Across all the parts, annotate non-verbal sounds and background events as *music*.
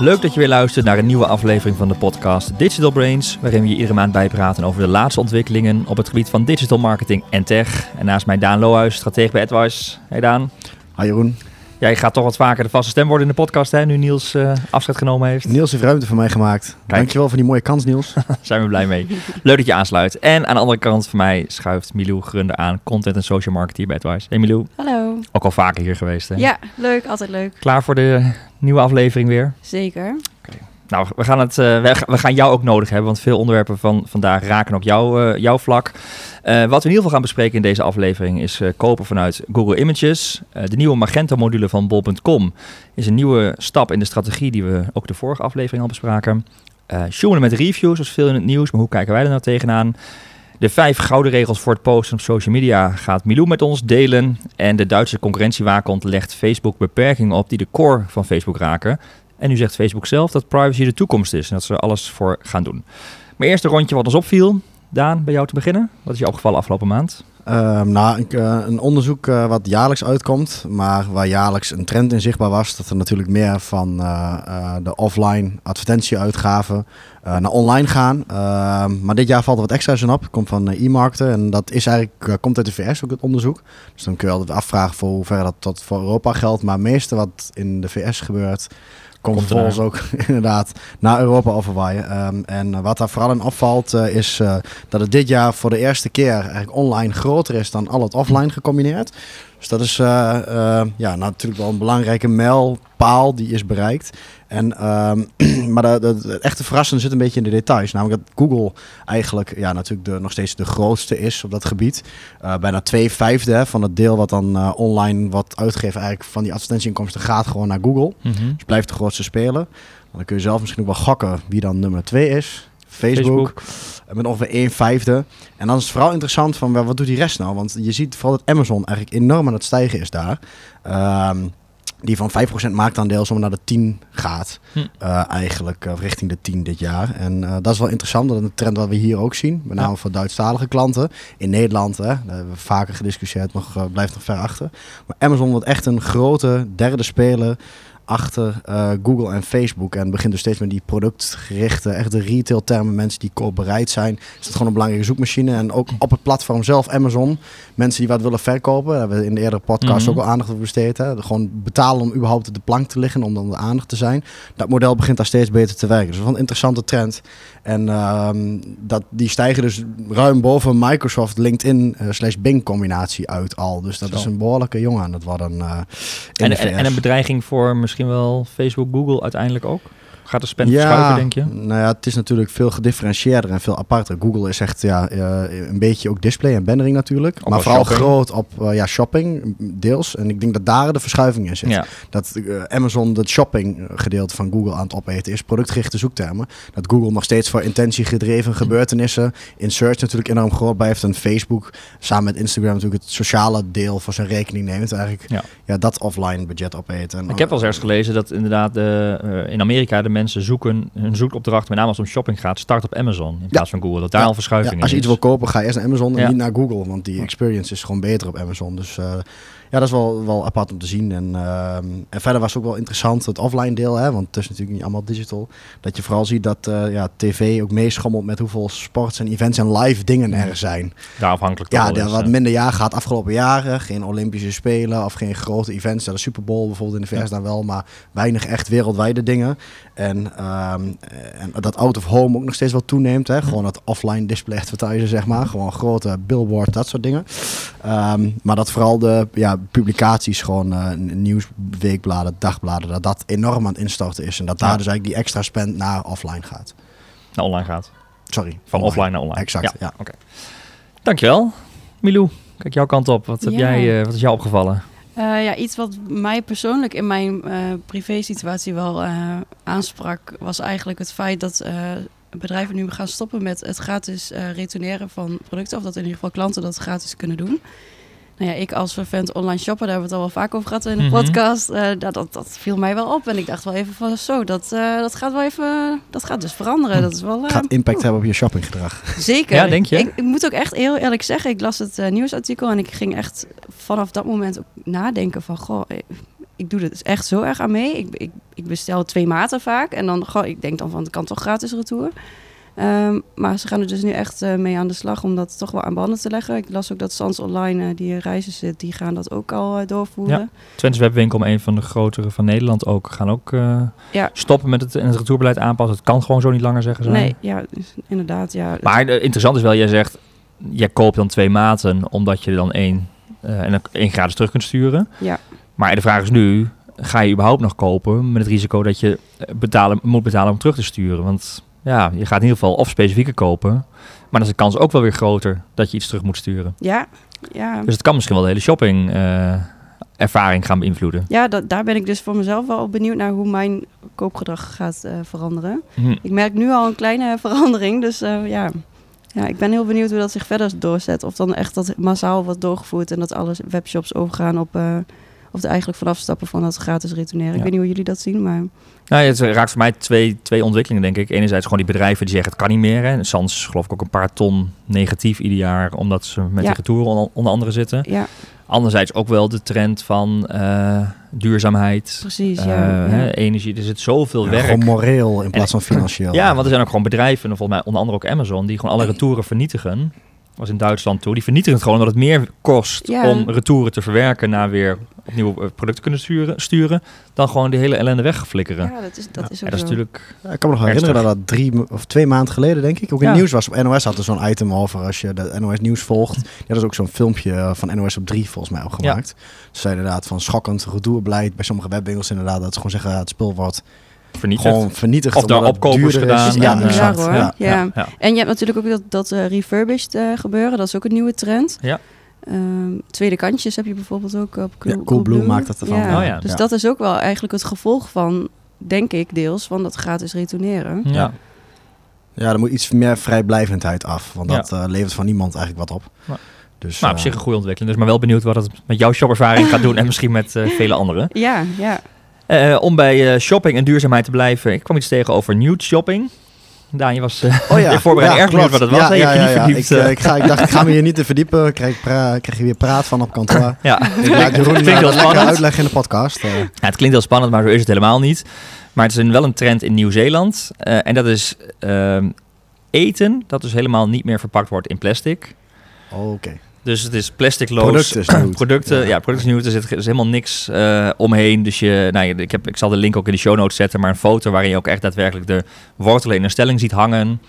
Leuk dat je weer luistert naar een nieuwe aflevering van de podcast Digital Brains, waarin we je iedere maand bijpraten over de laatste ontwikkelingen op het gebied van digital marketing en tech. En naast mij Daan Lohuis, stratege bij AdWise. Hey Daan. Hi Jeroen. Jij gaat toch wat vaker de vaste stem worden in de podcast, hè, nu Niels uh, afscheid genomen heeft. Niels heeft ruimte voor mij gemaakt. Kijk. Dankjewel voor die mooie kans, Niels. *laughs* Zijn we blij mee. Leuk dat je aansluit. En aan de andere kant van mij schuift Milou Grunder aan, content en social marketing bij AdWise. Hey Milou. Hallo. Ook al vaker hier geweest, hè? Ja, leuk. Altijd leuk. Klaar voor de nieuwe aflevering weer? Zeker. Nou, we gaan, het, uh, we, gaan jou ook nodig hebben, want veel onderwerpen van vandaag raken ook jou, uh, jouw vlak. Uh, wat we in ieder geval gaan bespreken in deze aflevering is kopen vanuit Google Images. de nieuwe Magento-module van bol.com is een nieuwe stap in de strategie die we ook de vorige aflevering al bespraken. Uh, met reviews was veel in het nieuws, maar hoe kijken wij er nou tegenaan? De vijf gouden regels voor het posten op social media gaat Milou met ons delen. En de Duitse concurrentiewaakhond legt Facebook beperkingen op die de core van Facebook raken. En nu zegt Facebook zelf dat privacy de toekomst is en dat ze er alles voor gaan doen. Maar eerst een rondje wat ons opviel. Daan, bij jou te beginnen. Wat is je opgevallen afgelopen maand? Uh, nou, een, eh, een onderzoek uh, wat jaarlijks uitkomt, maar waar jaarlijks een trend in zichtbaar was. Dat er natuurlijk meer van uh, de offline advertentieuitgaven naar online gaan. Ehm, maar dit jaar valt er wat extra's in op. Komt van e-marketen en dat is eigenlijk, komt uit de VS ook het onderzoek. Dus dan kun je altijd afvragen voor hoever dat tot voor Europa geldt. Maar het meeste wat in de VS gebeurt, komt vervolgens ook *laughs* inderdaad naar Europa overwaaien. Um, en wat daar vooral in opvalt uh, is uh, dat het dit jaar voor de eerste keer eigenlijk online groter is dan al het offline gecombineerd. Dus dat is uh, ja, natuurlijk wel een belangrijke mijlpaal die is bereikt. En, um, *clears throat* maar de, de, de, echte verrassende zit een beetje in de details. Namelijk dat Google eigenlijk ja, natuurlijk de, nog steeds de grootste is op dat gebied. Uh, bijna twee vijfde van het deel wat dan uh, online wordt uitgegeven eigenlijk van die advertentieinkomsten gaat gewoon naar Google. Mm -hmm. Dus blijft de grootste speler. Dan kun je zelf misschien ook wel gokken wie dan nummer twee is. Facebook, Facebook. met ongeveer 1 vijfde. En dan is het vooral interessant van wat doet die rest nou? Want je ziet vooral dat Amazon eigenlijk enorm aan het stijgen is daar. Um, die van 5% marktaandeel zomaar naar de 10 gaat. Hm. Uh, eigenlijk uh, richting de 10 dit jaar. En uh, dat is wel interessant. Dat is een trend wat we hier ook zien. Met name ja. voor Duitsstalige klanten. In Nederland, hè, daar hebben we vaker gediscussieerd, nog, blijft nog ver achter. Maar Amazon wordt echt een grote derde speler achter uh, Google en Facebook. En begint dus steeds met die productgerichte, echt de retail termen, mensen die koop bereid zijn. Is het gewoon een belangrijke zoekmachine. En ook op het platform zelf, Amazon, mensen die wat willen verkopen. Daar hebben we in de eerdere podcast mm -hmm. ook al aandacht voor besteed. Hè. Gewoon betalen om überhaupt op de plank te liggen, om dan de aandacht te zijn. Dat model begint daar steeds beter te werken. Dus dat is wel een interessante trend. En uh, dat, die stijgen dus ruim boven Microsoft, LinkedIn uh, slash Bing combinatie uit al. Dus dat Zo. is een behoorlijke jongen aan het worden. En, en, en, een bedreiging voor misschien wel Facebook, Google uiteindelijk ook? Gaat de spend ja, verschuiven, denk je? Nou ja, het is natuurlijk veel gedifferentieerder en veel aparter. Google is echt ja, uh, een beetje ook display en bannering natuurlijk. Ook maar vooral shopping. groot op uh, ja, shopping, deels. En ik denk dat daar de verschuiving in zit. Ja. Dat uh, Amazon het shopping gedeelte van Google aan het opeten is. Productgerichte zoektermen. Dat Google nog steeds voor intentiegedreven gebeurtenissen in search natuurlijk enorm groot blijft. En Facebook samen met Instagram natuurlijk het sociale deel voor zijn rekening neemt. Eigenlijk ja. Ja, dat offline budget opeten. En, ik heb al eens ergens gelezen dat inderdaad de, in Amerika de mensen zoeken, hun zoekopdracht, met name als het om shopping gaat, start op Amazon in plaats ja. van Google. Dat daar ja. al verschuiving ja, Als je is. iets wil kopen, ga eerst naar Amazon en niet naar Google, want die experience is gewoon beter op Amazon. Dus uh, ja, dat is wel, wel apart om te zien. En, uh, en verder was het ook wel interessant het offline deel, hè, want het is natuurlijk niet allemaal digital. Dat je vooral ziet dat uh, ja, tv ook meeschommelt met hoeveel sports en events en live dingen er zijn. Daar afhankelijk Ja, wat minder jaar gaat afgelopen jaren. Geen Olympische Spelen of geen grote events. Ja, de Super Bowl bijvoorbeeld in de VS dan wel, maar weinig echt wereldwijde dingen. En, um, en dat out of home ook nog steeds wel toeneemt. Hè? Gewoon dat offline display advertising, zeg maar. Gewoon grote billboard, dat soort dingen. Um, maar dat vooral de ja, publicaties, gewoon uh, nieuwsweekbladen, dagbladen, dat dat enorm aan het instorten is. En dat daar ja. dus eigenlijk die extra spend naar offline gaat. Naar online gaat. Sorry. Van online. offline naar online. Exact, ja. ja. Oké. Okay. Dankjewel. Milou, kijk jouw kant op. Wat, heb jij, uh, wat is jou opgevallen? Uh, ja, iets wat mij persoonlijk in mijn uh, privé-situatie wel uh, aansprak, was eigenlijk het feit dat bedrijven nu gaan stoppen met het gratis retourneren van producten. Of dat in ieder geval klanten dat gratis kunnen doen. Nou ja, ik als vervent online shopper, daar hebben we het al wel vaak over gehad in de mm -hmm. podcast. dat, dat, dat, viel mij wel op. En ik dacht wel even van zo, dat, dat gaat wel even, dat gaat dus veranderen. Dat is wel, gaat impact hebben op je shoppinggedrag. Zeker. Ja, denk je? Ik, ik, moet ook echt heel eerlijk zeggen, ik las het nieuwsartikel en ik ging echt vanaf dat moment ook nadenken van, goh, ik doe er dus echt zo erg aan mee. Ik, ik, ik bestel twee maten vaak. En dan gewoon, ik denk dan van, het kan toch gratis retour. Ehm, maar ze gaan er dus nu echt eh, mee aan de slag om dat toch wel aan banden te leggen. Ik las ook dat Sans Online, eh, die reizen zit, die gaan dat ook al eh, doorvoeren. Twents Webwinkel, een van de grotere van Nederland ook, gaan ook Ja. stoppen met het, en het retourbeleid aanpassen. Het kan gewoon zo niet langer zeggen zijn. Nee, ja, dus inderdaad, ja. Maar interessant is wel, jij zegt, jij koopt dan twee maten omdat je dan één, en dan één gratis terug kunt sturen. Ja. Maar de vraag is nu, ga je überhaupt nog kopen met het risico dat je betalen, moet betalen om terug te sturen? Want ja, je gaat in ieder geval of specifieke kopen, maar dan is de kans ook wel weer groter dat je iets terug moet sturen. Ja, ja. Dus het kan misschien wel de hele shopping eh, ervaring gaan beïnvloeden. Ja, dat, daar ben ik dus voor mezelf wel benieuwd naar hoe mijn koopgedrag gaat eh, veranderen. Hm. Ik merk nu al een kleine *laughs* verandering, dus eh, ja. ja, ik ben heel benieuwd hoe dat zich verder doorzet. Of dan echt dat massaal wordt doorgevoerd en dat alle webshops overgaan op, of er eigenlijk vanaf stappen van dat gratis retourneren. Ik weet niet hoe jullie dat zien, maar Nou, het raakt voor mij twee, twee ontwikkelingen, denk ik. Enerzijds gewoon die bedrijven die zeggen het kan niet meer. Hè. Sans geloof ik ook een paar ton negatief ieder jaar, omdat ze met Ja. de retouren onder, onder andere zitten. ja, Anderzijds ook wel de trend van eh, duurzaamheid, precies. eh, ja, hè, energie. Er zit zoveel Ja, werk. gewoon moreel in plaats van financieel. Ja, want er zijn ook gewoon bedrijven, en volgens mij onder andere ook Amazon, die gewoon alle retouren vernietigen. Was in Duitsland toe. Die vernietigen het gewoon omdat het meer kost Ja. om retouren te verwerken naar weer opnieuw eh, producten kunnen sturen, sturen dan gewoon die hele ellende weggeflikkeren. Ja, dat is, dat is Ja, ook dat is natuurlijk Ja, ik kan me nog herinneren dat dat drie of twee maanden geleden, denk ik, ook in Ja. het nieuws was. Op NOS had er zo'n item over als je de NOS nieuws volgt. Ja, dat is ook zo'n filmpje eh, van NOS op 3 volgens mij ook gemaakt. Ze zei inderdaad van schokkend retourbeleid bij sommige webwinkels inderdaad. Dat ze gewoon zeggen, ja, het spul wordt vernietigd. gewoon vernietigd. Of daar opkopers gedaan. Is. is Ja, exact. hoor. Ja. Ja. ja. En je hebt natuurlijk ook dat, dat eh, refurbished eh, gebeuren. Dat is ook een nieuwe trend. Ja. Ehm, tweede kantjes heb je bijvoorbeeld ook op Cool, Ja, Coolblue maakt dat ervan. Ja. Oh ja. Dus Ja. dat is ook wel eigenlijk het gevolg van, denk ik, deels van dat gratis retourneren. Ja. Ja. Er moet iets meer vrijblijvendheid af. Want Ja. dat eh, levert van niemand eigenlijk wat op. Dus, Nou, op eh, zich een goede ontwikkeling. Dus maar wel benieuwd wat het met jouw shopervaring gaat doen en misschien met eh, vele anderen. Ja, ja. Eh, om bij eh, shopping en duurzaamheid te blijven, ik kwam iets tegen over nude shopping. Daan, je was eh, Oh ja, *laughs* voorbereid erg benieuwd wat het was. Ja. Ik, ik, ga, ik dacht, ik ga me hier *laughs* niet te verdiepen. Krijg, pra, krijg je weer praat van op kantoor. *laughs* ja. Ik laat Jeroen Klinkt heel dat lekker spannend. uitleggen in de podcast. Ja, het klinkt heel spannend, maar zo is het helemaal niet. Maar het is een, wel een trend in Nieuw-Zeeland. En dat is ehm, eten dat dus helemaal niet meer verpakt wordt in plastic. Oké. Dus het is plasticloos. Producten *clears throat* producten, ja, Ja. producten nude. Er zit er is helemaal niks eh, omheen. Dus je, nou, ik, heb, ik zal de link ook in de show notes zetten. Maar een foto waarin je ook echt daadwerkelijk de wortelen in een stelling ziet hangen.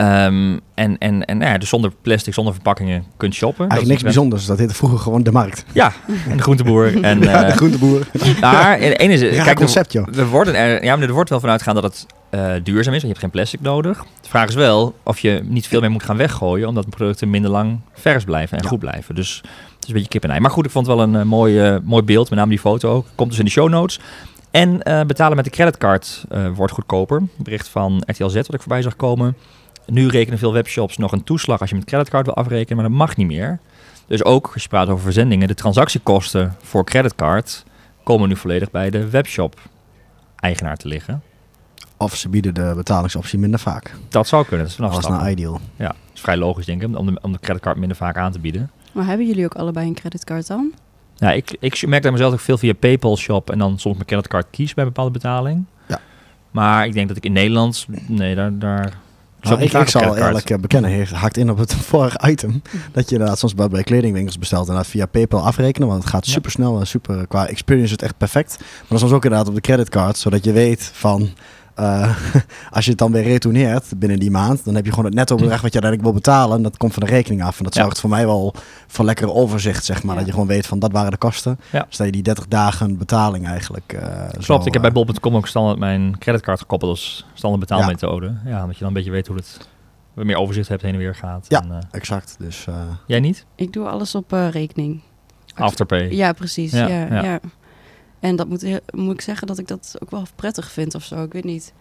Ehm, en en, en nou ja, dus zonder plastic, zonder verpakkingen kunt shoppen. Eigenlijk niks bijzonders. Dat heette vroeger gewoon de markt. Ja, en de groenteboer. *laughs* En, ja, de eh, groenteboer. maar en één is, Ja, kijk, concept, joh. er, worden er, ja, maar er wordt wel vanuit gaan dat het eh, duurzaam is. Want je hebt geen plastic nodig. De vraag is wel of je niet veel meer moet gaan weggooien. Omdat de producten minder lang vers blijven en Ja. goed blijven. Dus het is een beetje kip en ei. Maar goed, ik vond het wel een eh, mooi, eh, mooi beeld. Met name die foto ook. Komt dus in de show notes. En eh, betalen met de creditcard eh, wordt goedkoper. Bericht van RTL Z wat ik voorbij zag komen. Nu rekenen veel webshops nog een toeslag als je met creditcard wil afrekenen. Maar dat mag niet meer. Dus ook als je praat over verzendingen. De transactiekosten voor creditcard komen nu volledig bij de webshop eigenaar te liggen. Of ze bieden de betalingsoptie minder vaak. Dat zou kunnen. Dat is vanaf Dat nou ideal. Ja, dat is vrij logisch denk ik, om de, om de creditcard minder vaak aan te bieden. Maar hebben jullie ook allebei een creditcard dan? Ja, ik, ik merk dat mezelf ook veel via PayPal shop en dan soms mijn creditcard kies bij bepaalde betaling. Ja. Maar ik denk dat ik in Nederland, nee, daar, daar Nou, ik, ik, niet ik zal eerlijk eh, bekennen, heeft hakt in op het *laughs* vorige item. Dat je inderdaad soms bij, kledingwinkels bestelt en dat via PayPal afrekenen. Want het gaat super snel en super qua experience is het echt perfect. Maar dan soms ook inderdaad op de creditcard, zodat je weet van. Eh, *laughs* als je het dan weer retourneert binnen die maand, dan heb je gewoon het netto bedrag wat je uiteindelijk wil betalen. En dat komt van de rekening af. En dat Ja. zorgt voor mij wel voor lekker overzicht, zeg maar. Ja. Dat je gewoon weet van dat waren de kosten. Ja. Dus dat je die 30 dagen betaling eigenlijk. eh, Klopt, zo, ik heb bij eh, bol.com ook standaard mijn creditcard gekoppeld als standaard betaalmethode. Ja. dat je dan een beetje weet hoe het wat meer overzicht hebt heen en weer gaat. Ja. En, eh, Exact. Dus eh, jij niet? Ik doe alles op eh, rekening. Afterpay. Ja, precies. Ja, Ja, ja. ja. En dat moet, heel- moet ik zeggen dat ik dat ook wel prettig vind of zo. Ik weet niet.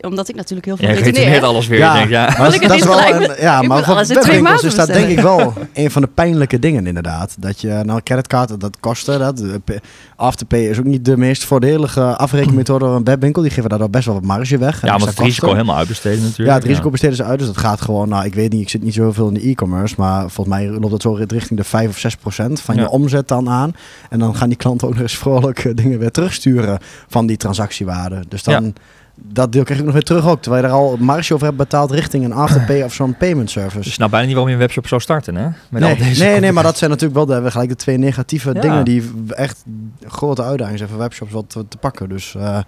Omdat ik natuurlijk heel veel Ja, je retourneert alles weer. Ja. Denk, ja. Maar ik dat is niet wel een, ja, Ik maar voor alles in twee webwinkels maanden is dat denk ik wel een van de pijnlijke dingen inderdaad. Dat je, nou, creditcard, dat kostte. Dat, p- Afterpay is ook niet de meest voordelige afrekenmethode voor een webwinkel. Die geven daar wel best wel wat marge weg. en Ja, want het risico kosten. helemaal uitbesteden natuurlijk. Ja, het risico besteden ze uit. Dus dat gaat gewoon, nou, ik weet niet, ik zit niet zoveel in de e-commerce. Maar volgens mij loopt dat zo richting de 5 of 6 procent van Ja. je omzet dan aan. En dan gaan die klanten ook nog eens *laughs* vrolijk eh, dingen weer terugsturen van die transactiewaarde. Dus dan, dat deel krijg ik nog weer terug ook. Terwijl je er al marge over hebt betaald richting een afterpay of zo'n payment service. Dus nou bijna niet waarom je een webshop zou starten, hè? Met al Nee, deze nee, nee, maar dat zijn natuurlijk wel de, gelijk de twee negatieve Ja. dingen die echt grote uitdagingen zijn voor webshops wat te, te pakken. Dus eh,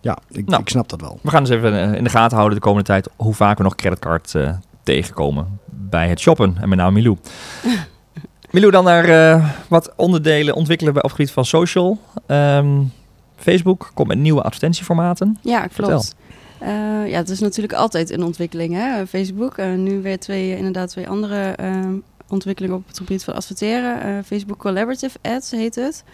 ja, ik, Nou. ik snap dat wel. We gaan dus even eh, in de gaten houden de komende tijd hoe vaak we nog creditcard eh, tegenkomen bij het shoppen. En met name Milou. *laughs* Milou, dan naar eh, wat onderdelen ontwikkelen bij op het gebied van social. Ehm, Facebook komt met nieuwe advertentieformaten. Ja, Vertel. klopt. Eh, ja, het is natuurlijk altijd een ontwikkeling, hè? Facebook. Eh, nu weer twee, inderdaad twee andere ehm, ontwikkelingen op het gebied van adverteren. Eh, Facebook Collaborative Ads heet het.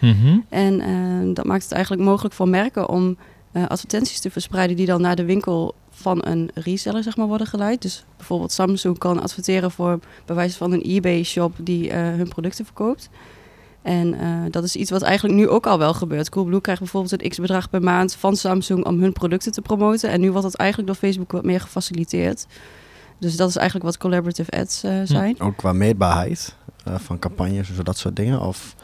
En eh, dat maakt het eigenlijk mogelijk voor merken om eh, advertenties te verspreiden die dan naar de winkel van een reseller zeg maar, worden geleid. Dus bijvoorbeeld Samsung kan adverteren voor bij wijze van een eBay-shop die eh, hun producten verkoopt. En eh, dat is iets wat eigenlijk nu ook al wel gebeurt. Coolblue krijgt bijvoorbeeld een x-bedrag per maand van Samsung om hun producten te promoten. En nu wordt dat eigenlijk door Facebook wat meer gefaciliteerd. Dus dat is eigenlijk wat collaborative ads eh, zijn. Ook qua meetbaarheid eh, van campagnes en zo dat soort dingen. Of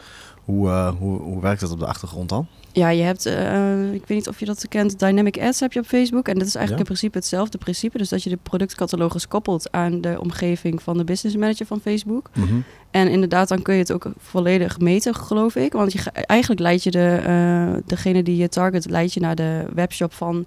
hoe, hoe, hoe werkt dat op de achtergrond dan? Ja, je hebt, eh, ik weet niet of je dat kent, Dynamic Ads heb je op Facebook. En dat is eigenlijk Ja. in principe hetzelfde principe. Dus dat je de productcatalogus koppelt aan de omgeving van de business manager van Facebook. En inderdaad, dan kun je het ook volledig meten, geloof ik. Want je, eigenlijk leid je de, eh, degene die je target, leid je naar de webshop van,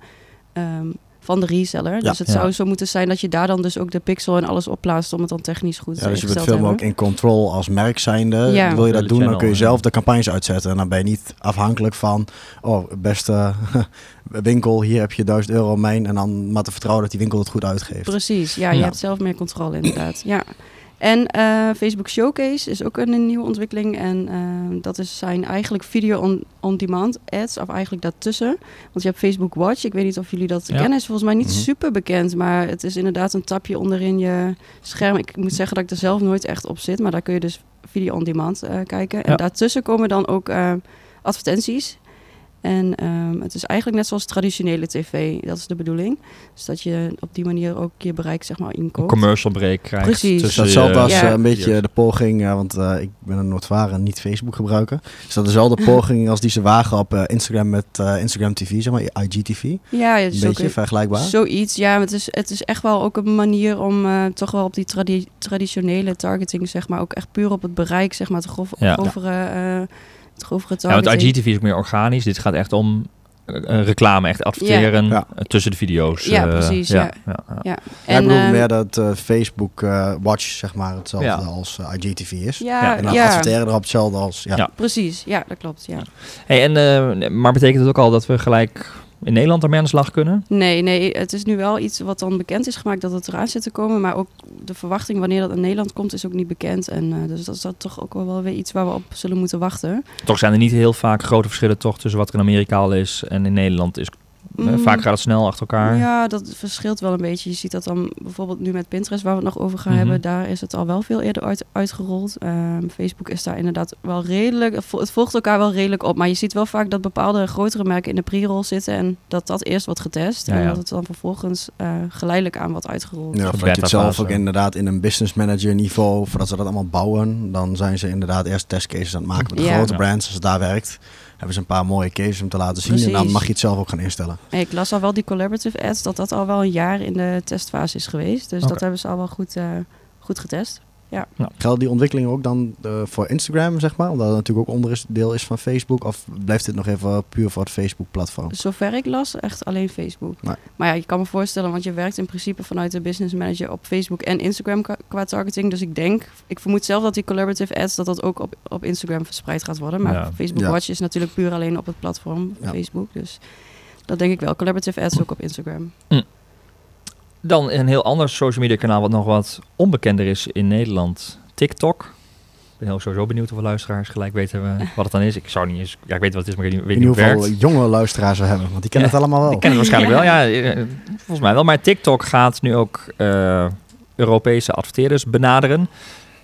ehm, van de reseller. Ja. Dus het Ja. zou zo moeten zijn dat je daar dan dus ook de pixel en alles op plaatst om het dan technisch goed Ja, dus je bent veel te meer ook in control als merk zijnde. Ja. Wil je dat doen, dan kun je zelf de campagnes uitzetten. En dan ben je niet afhankelijk van, oh, beste *laughs* winkel, hier heb je 1000 euro mijn. En dan maar te vertrouwen dat die winkel het goed uitgeeft. Precies, ja, je hebt zelf meer controle inderdaad. Ja. En eh, Facebook Showcase is ook een, nieuwe ontwikkeling. En eh, dat is, zijn eigenlijk video on, on demand ads, of eigenlijk daartussen. Want je hebt Facebook Watch. Ik weet niet of jullie dat Ja. kennen. Is volgens mij niet Mhm. super bekend, maar het is inderdaad een tapje onderin je scherm. Ik moet zeggen dat ik er zelf nooit echt op zit, maar daar kun je dus video on demand eh, kijken. En Ja. daartussen komen dan ook advertenties. En ehm, het is eigenlijk net zoals traditionele tv. Dat is de bedoeling. Dus dat je op die manier ook je bereik zeg maar Een inkoopt. commercial break krijgt. Precies. Dus datzelfde als Ja. eh, een beetje de poging, eh, want eh, ik ben een Noordvaren niet Facebook gebruiker. Is dat dezelfde *laughs* poging als die ze wagen op Instagram met Instagram TV, zeg maar, IGTV? Ja, het Een is ook beetje vergelijkbaar. zoiets. Ja, maar het is, het is echt wel ook een manier om eh, toch wel op die tradi- traditionele targeting, zeg maar, ook echt puur op het bereik, zeg maar, te grof, Ja. grovere, eh, het Ja, want. IGTV is ook meer organisch. Dit gaat echt om eh, eh, reclame, echt adverteren Ja. eh, tussen de video's. Ja, precies, ja. ja, ja. Ja. Ja, En, ik bedoel ehm, meer dat Facebook eh, Watch, zeg maar, hetzelfde Ja. als IGTV is. ja, Ja, En dan ja, adverteren erop hetzelfde als... Ja. Ja. precies. Ja, dat klopt. Ja. Hey, en, eh, maar betekent het ook al dat we gelijk in Nederland ermee aan de slag kunnen? Nee, nee, het is nu wel iets wat dan bekend is gemaakt dat het eraan zit te komen. Maar ook de verwachting wanneer dat in Nederland komt is ook niet bekend. En eh, dus dat is dat toch ook wel weer iets waar we op zullen moeten wachten. Toch zijn er niet heel vaak grote verschillen toch tussen wat er in Amerika al is en in Nederland is. Eh, Mm. Vaak gaat het snel achter elkaar. Ja, dat verschilt wel een beetje. Je ziet dat dan bijvoorbeeld nu met Pinterest, waar we het nog over gaan Mhm. hebben, daar is het al wel veel eerder uit, uitgerold. Ehm, Facebook is daar inderdaad wel redelijk, het vol- het volgt elkaar wel redelijk op. Maar je ziet wel vaak dat bepaalde grotere merken in de pre-roll zitten en dat dat eerst wordt getest. Ja, en dat het dan vervolgens eh, geleidelijk aan wordt uitgerold. Ja, dat je het zelf ook inderdaad in een business manager niveau, voordat ze dat allemaal bouwen, dan zijn ze inderdaad eerst testcases aan het maken met de Ja. grote Ja. brands. Als het daar werkt, hebben ze een paar mooie cases om te laten zien. En dan mag je het zelf ook gaan instellen. Hey, ik las al wel die collaborative ads, dat dat al wel een jaar in de testfase is geweest. Dus dat hebben ze al wel goed, eh, goed getest. Gelden die ontwikkelingen ook dan eh, voor Instagram, zeg maar? Omdat het natuurlijk ook onderdeel is van Facebook? Of blijft dit nog even puur voor het Facebook-platform? Zover ik las, echt alleen Facebook. Nee. Maar ja, je kan me voorstellen, want je werkt in principe vanuit de business manager op Facebook en Instagram qua, targeting. Dus ik denk, ik vermoed zelf dat die collaborative ads, dat dat ook op, op Instagram verspreid gaat worden. Maar Ja. Facebook Ja. Watch is natuurlijk puur alleen op het platform Ja. Facebook. Dus dat denk ik wel. Collaborative ads ook op Instagram. Dan een heel ander social media kanaal wat nog wat onbekender is in Nederland. TikTok. ben heel sowieso benieuwd hoeveel luisteraars gelijk weten eh, wat het dan is. Ik zou niet eens... Ja, ik weet wat het is, maar ik weet niet, In ieder geval jonge luisteraars we hebben, want die kennen Ja, het allemaal wel. Ik ken het waarschijnlijk wel, ja. eh, Volgens mij wel. Maar TikTok gaat nu ook eh, Europese adverteerders benaderen.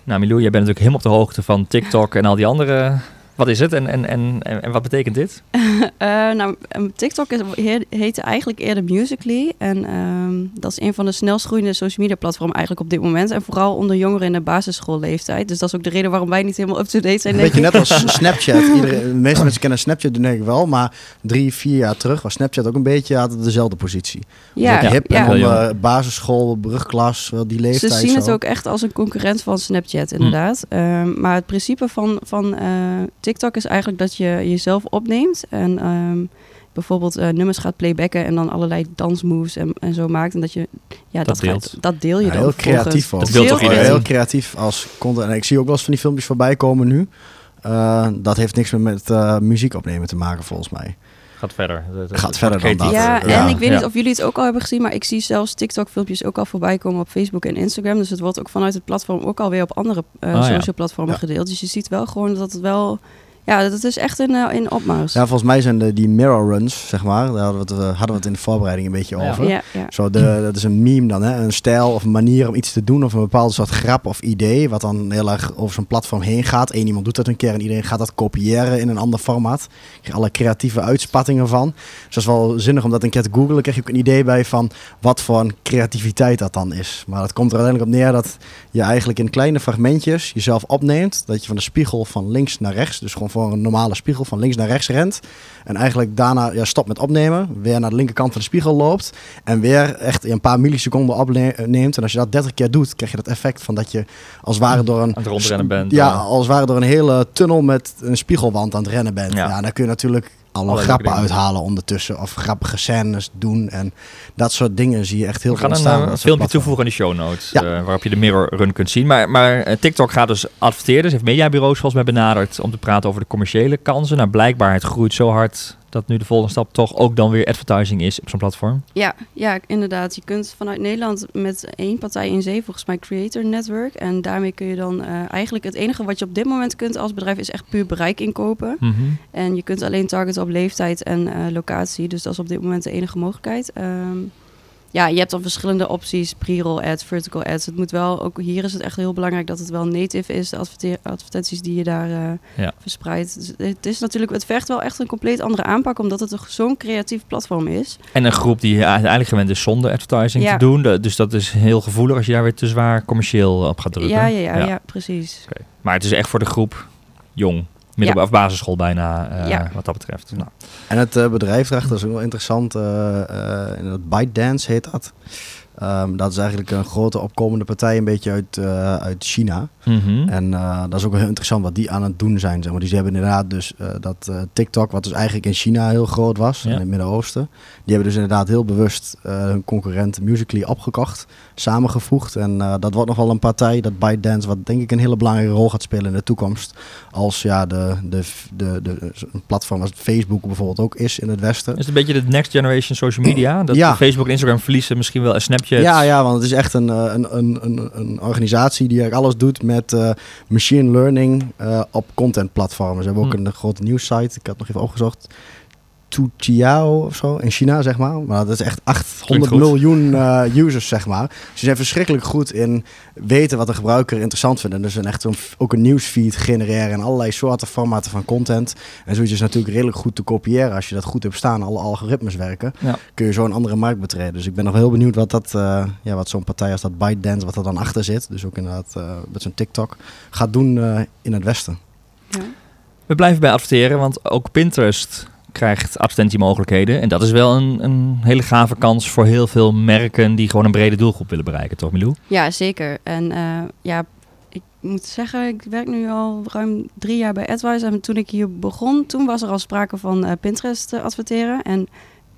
Nou, Milou, jij bent natuurlijk helemaal op de hoogte van TikTok en al die andere... Wat is het en, en, en, en, en wat betekent dit? *laughs* Eh, nou, TikTok is, he- heette eigenlijk eerder Musical.ly. En ehm, dat is een van de snelst groeiende social media platformen eigenlijk op dit moment. En vooral onder jongeren in de basisschoolleeftijd. Dus dat is ook de reden waarom wij niet helemaal up-to-date zijn. Beetje ik. net als *laughs* Snapchat. *laughs* Iedereen, de meeste mensen kennen Snapchat denk ik wel, maar drie, vier jaar terug was Snapchat ook een beetje had het dezelfde positie. Ja, Dus ook hip ja. en onder basisschool, brugklas, wel die Ze leeftijd. zien het ook echt als een concurrent van Hm. Snapchat, inderdaad. Ehm, maar het principe van, van eh, TikTok is eigenlijk dat je jezelf opneemt en ehm, bijvoorbeeld eh, nummers gaat playbacken en dan allerlei dansmoves en, en zo maakt. En dat je ja, dat, deelt. gaat- dat deel je Ja, dan. heel creatief ook. Dat wil Heel toch? Heel creatief als content. En ik zie ook wel eens van die filmpjes voorbij komen nu. Uh, dat heeft niks meer met uh, muziek opnemen te maken, volgens mij. Gaat verder. Het, Gaat verder dan dat. Ja, Ja. en ik weet Ja. niet of jullie het ook al hebben gezien, maar ik zie zelfs TikTok-filmpjes ook al voorbij komen op Facebook en Instagram. Dus het wordt ook vanuit het platform ook alweer op andere uh, Oh, social platformen Ja. gedeeld. Dus je ziet wel gewoon dat het wel, ja, dat is echt in, uh, in opmars. Ja, volgens mij zijn de, die mirror runs, zeg maar, daar hadden we, het, uh, hadden we het in de voorbereiding een beetje over. ja, ja. Zo de, dat is een meme dan, hè? een stijl of een manier om iets te doen of een bepaalde soort grap of idee, wat dan heel erg over zo'n platform heen gaat. Eén iemand doet dat een keer en iedereen gaat dat kopiëren in een ander formaat. Je krijgt alle creatieve uitspattingen van. Dus dat is wel zinnig om dat een keer te googlen. Dan krijg je ook een idee bij van wat voor een creativiteit dat dan is. Maar het komt er uiteindelijk op neer dat je eigenlijk in kleine fragmentjes jezelf opneemt. Dat je van de spiegel van links naar rechts, dus gewoon voor een normale spiegel van links naar rechts rent. En eigenlijk daarna ja, stopt met opnemen, weer naar de linkerkant van de spiegel loopt. En weer echt een paar milliseconden opneemt. En als je dat 30 keer doet, krijg je dat effect van dat je als het ware door een... Aan het rondrennen bent. Ja, als het ware door een hele tunnel met een spiegelwand aan het rennen bent. Ja. Ja, dan kun je natuurlijk alle Allerlei grappen dingen. uithalen ondertussen. Of grappige scènes doen. En dat soort dingen zie je echt heel We veel gaan een, ontstaan. eh, dat filmpje toevoegen in de show notes, Ja. eh, waarop je de mirror run kunt zien. Maar, maar eh, TikTok gaat dus adverteerders, heeft mediabureaus volgens mij benaderd om te praten over de commerciële kansen. Nou, blijkbaar het groeit zo hard dat nu de volgende stap toch ook dan weer advertising is op zo'n platform. Ja, ja, inderdaad. Je kunt vanuit Nederland met één partij in zee, volgens mij Creator Network. En daarmee kun je dan eh, eigenlijk het enige wat je op dit moment kunt als bedrijf is echt puur bereik inkopen. En je kunt alleen targeten op leeftijd en eh, locatie. Dus dat is op dit moment de enige mogelijkheid. Ehm, ja, je hebt dan verschillende opties. Pre-roll ads, vertical ads. Het moet wel, ook hier is het echt heel belangrijk dat het wel native is. De adverte- advertenties die je daar eh, Ja. verspreidt. Dus het is natuurlijk, het vergt wel echt een compleet andere aanpak. Omdat het zo'n creatief platform is. En een groep die eigenlijk gewend is zonder advertising Ja. te doen. Dus dat is heel gevoelig als je daar weer te zwaar commercieel op gaat drukken. Ja, ja, ja, ja. precies. Maar het is echt voor de groep jong. Middelbare of basisschool bijna, eh, Ja. wat dat betreft. Nou, En het eh, bedrijf erachter is ook wel interessant. eh eh, dat ByteDance heet dat. Ehm, dat is eigenlijk een grote opkomende partij, een beetje uit, eh, uit China. Mhm. En eh, dat is ook heel interessant wat die aan het doen zijn. Zeg maar. Die ze hebben inderdaad dus eh, dat eh, TikTok, wat dus eigenlijk in China heel groot was, Ja. in het Midden-Oosten. Die hebben dus inderdaad heel bewust hun concurrent Musical.ly opgekocht, samengevoegd. En dat wordt nog wel een partij, dat ByteDance, wat denk ik een hele belangrijke rol gaat spelen in de toekomst. Als ja, de, de, de, de, een platform als Facebook bijvoorbeeld ook is in het Westen. Is het een beetje de next generation social media? *clears throat* Dat Ja. Facebook en Instagram verliezen misschien wel een Snapchat. Ja, ja, want het is echt een, een, een, een, een organisatie die eigenlijk alles doet met eh, machine learning eh, op contentplatformen. Ze hebben ook Hm. een grote nieuwssite, ik had nog even opgezocht. Toutiao of zo, in China zeg maar. Maar dat is echt 800 goed. miljoen *laughs* eh, users zeg maar. Ze zijn verschrikkelijk goed in weten wat de gebruiker interessant vindt. En dus een echt een, ook een nieuwsfeed genereren en allerlei soorten formaten van content. En zoiets is natuurlijk redelijk goed te kopiëren als je dat goed hebt staan. Alle algoritmes werken Ja. kun je zo een andere markt betreden. Dus ik ben nog heel benieuwd wat dat, eh, ja, wat zo'n partij als dat ByteDance, wat er dan achter zit. Dus ook inderdaad eh, met zo'n TikTok gaat doen eh, in het Westen. Ja. We blijven bij adverteren, want ook Pinterest krijgt advertentiemogelijkheden. En dat is wel een, een hele gave kans voor heel veel merken die gewoon een brede doelgroep willen bereiken, toch Milou? Ja, zeker. En eh, ja, ik moet zeggen, ik werk nu al ruim drie jaar bij AdWise. En toen ik hier begon, toen was er al sprake van eh, Pinterest te adverteren. En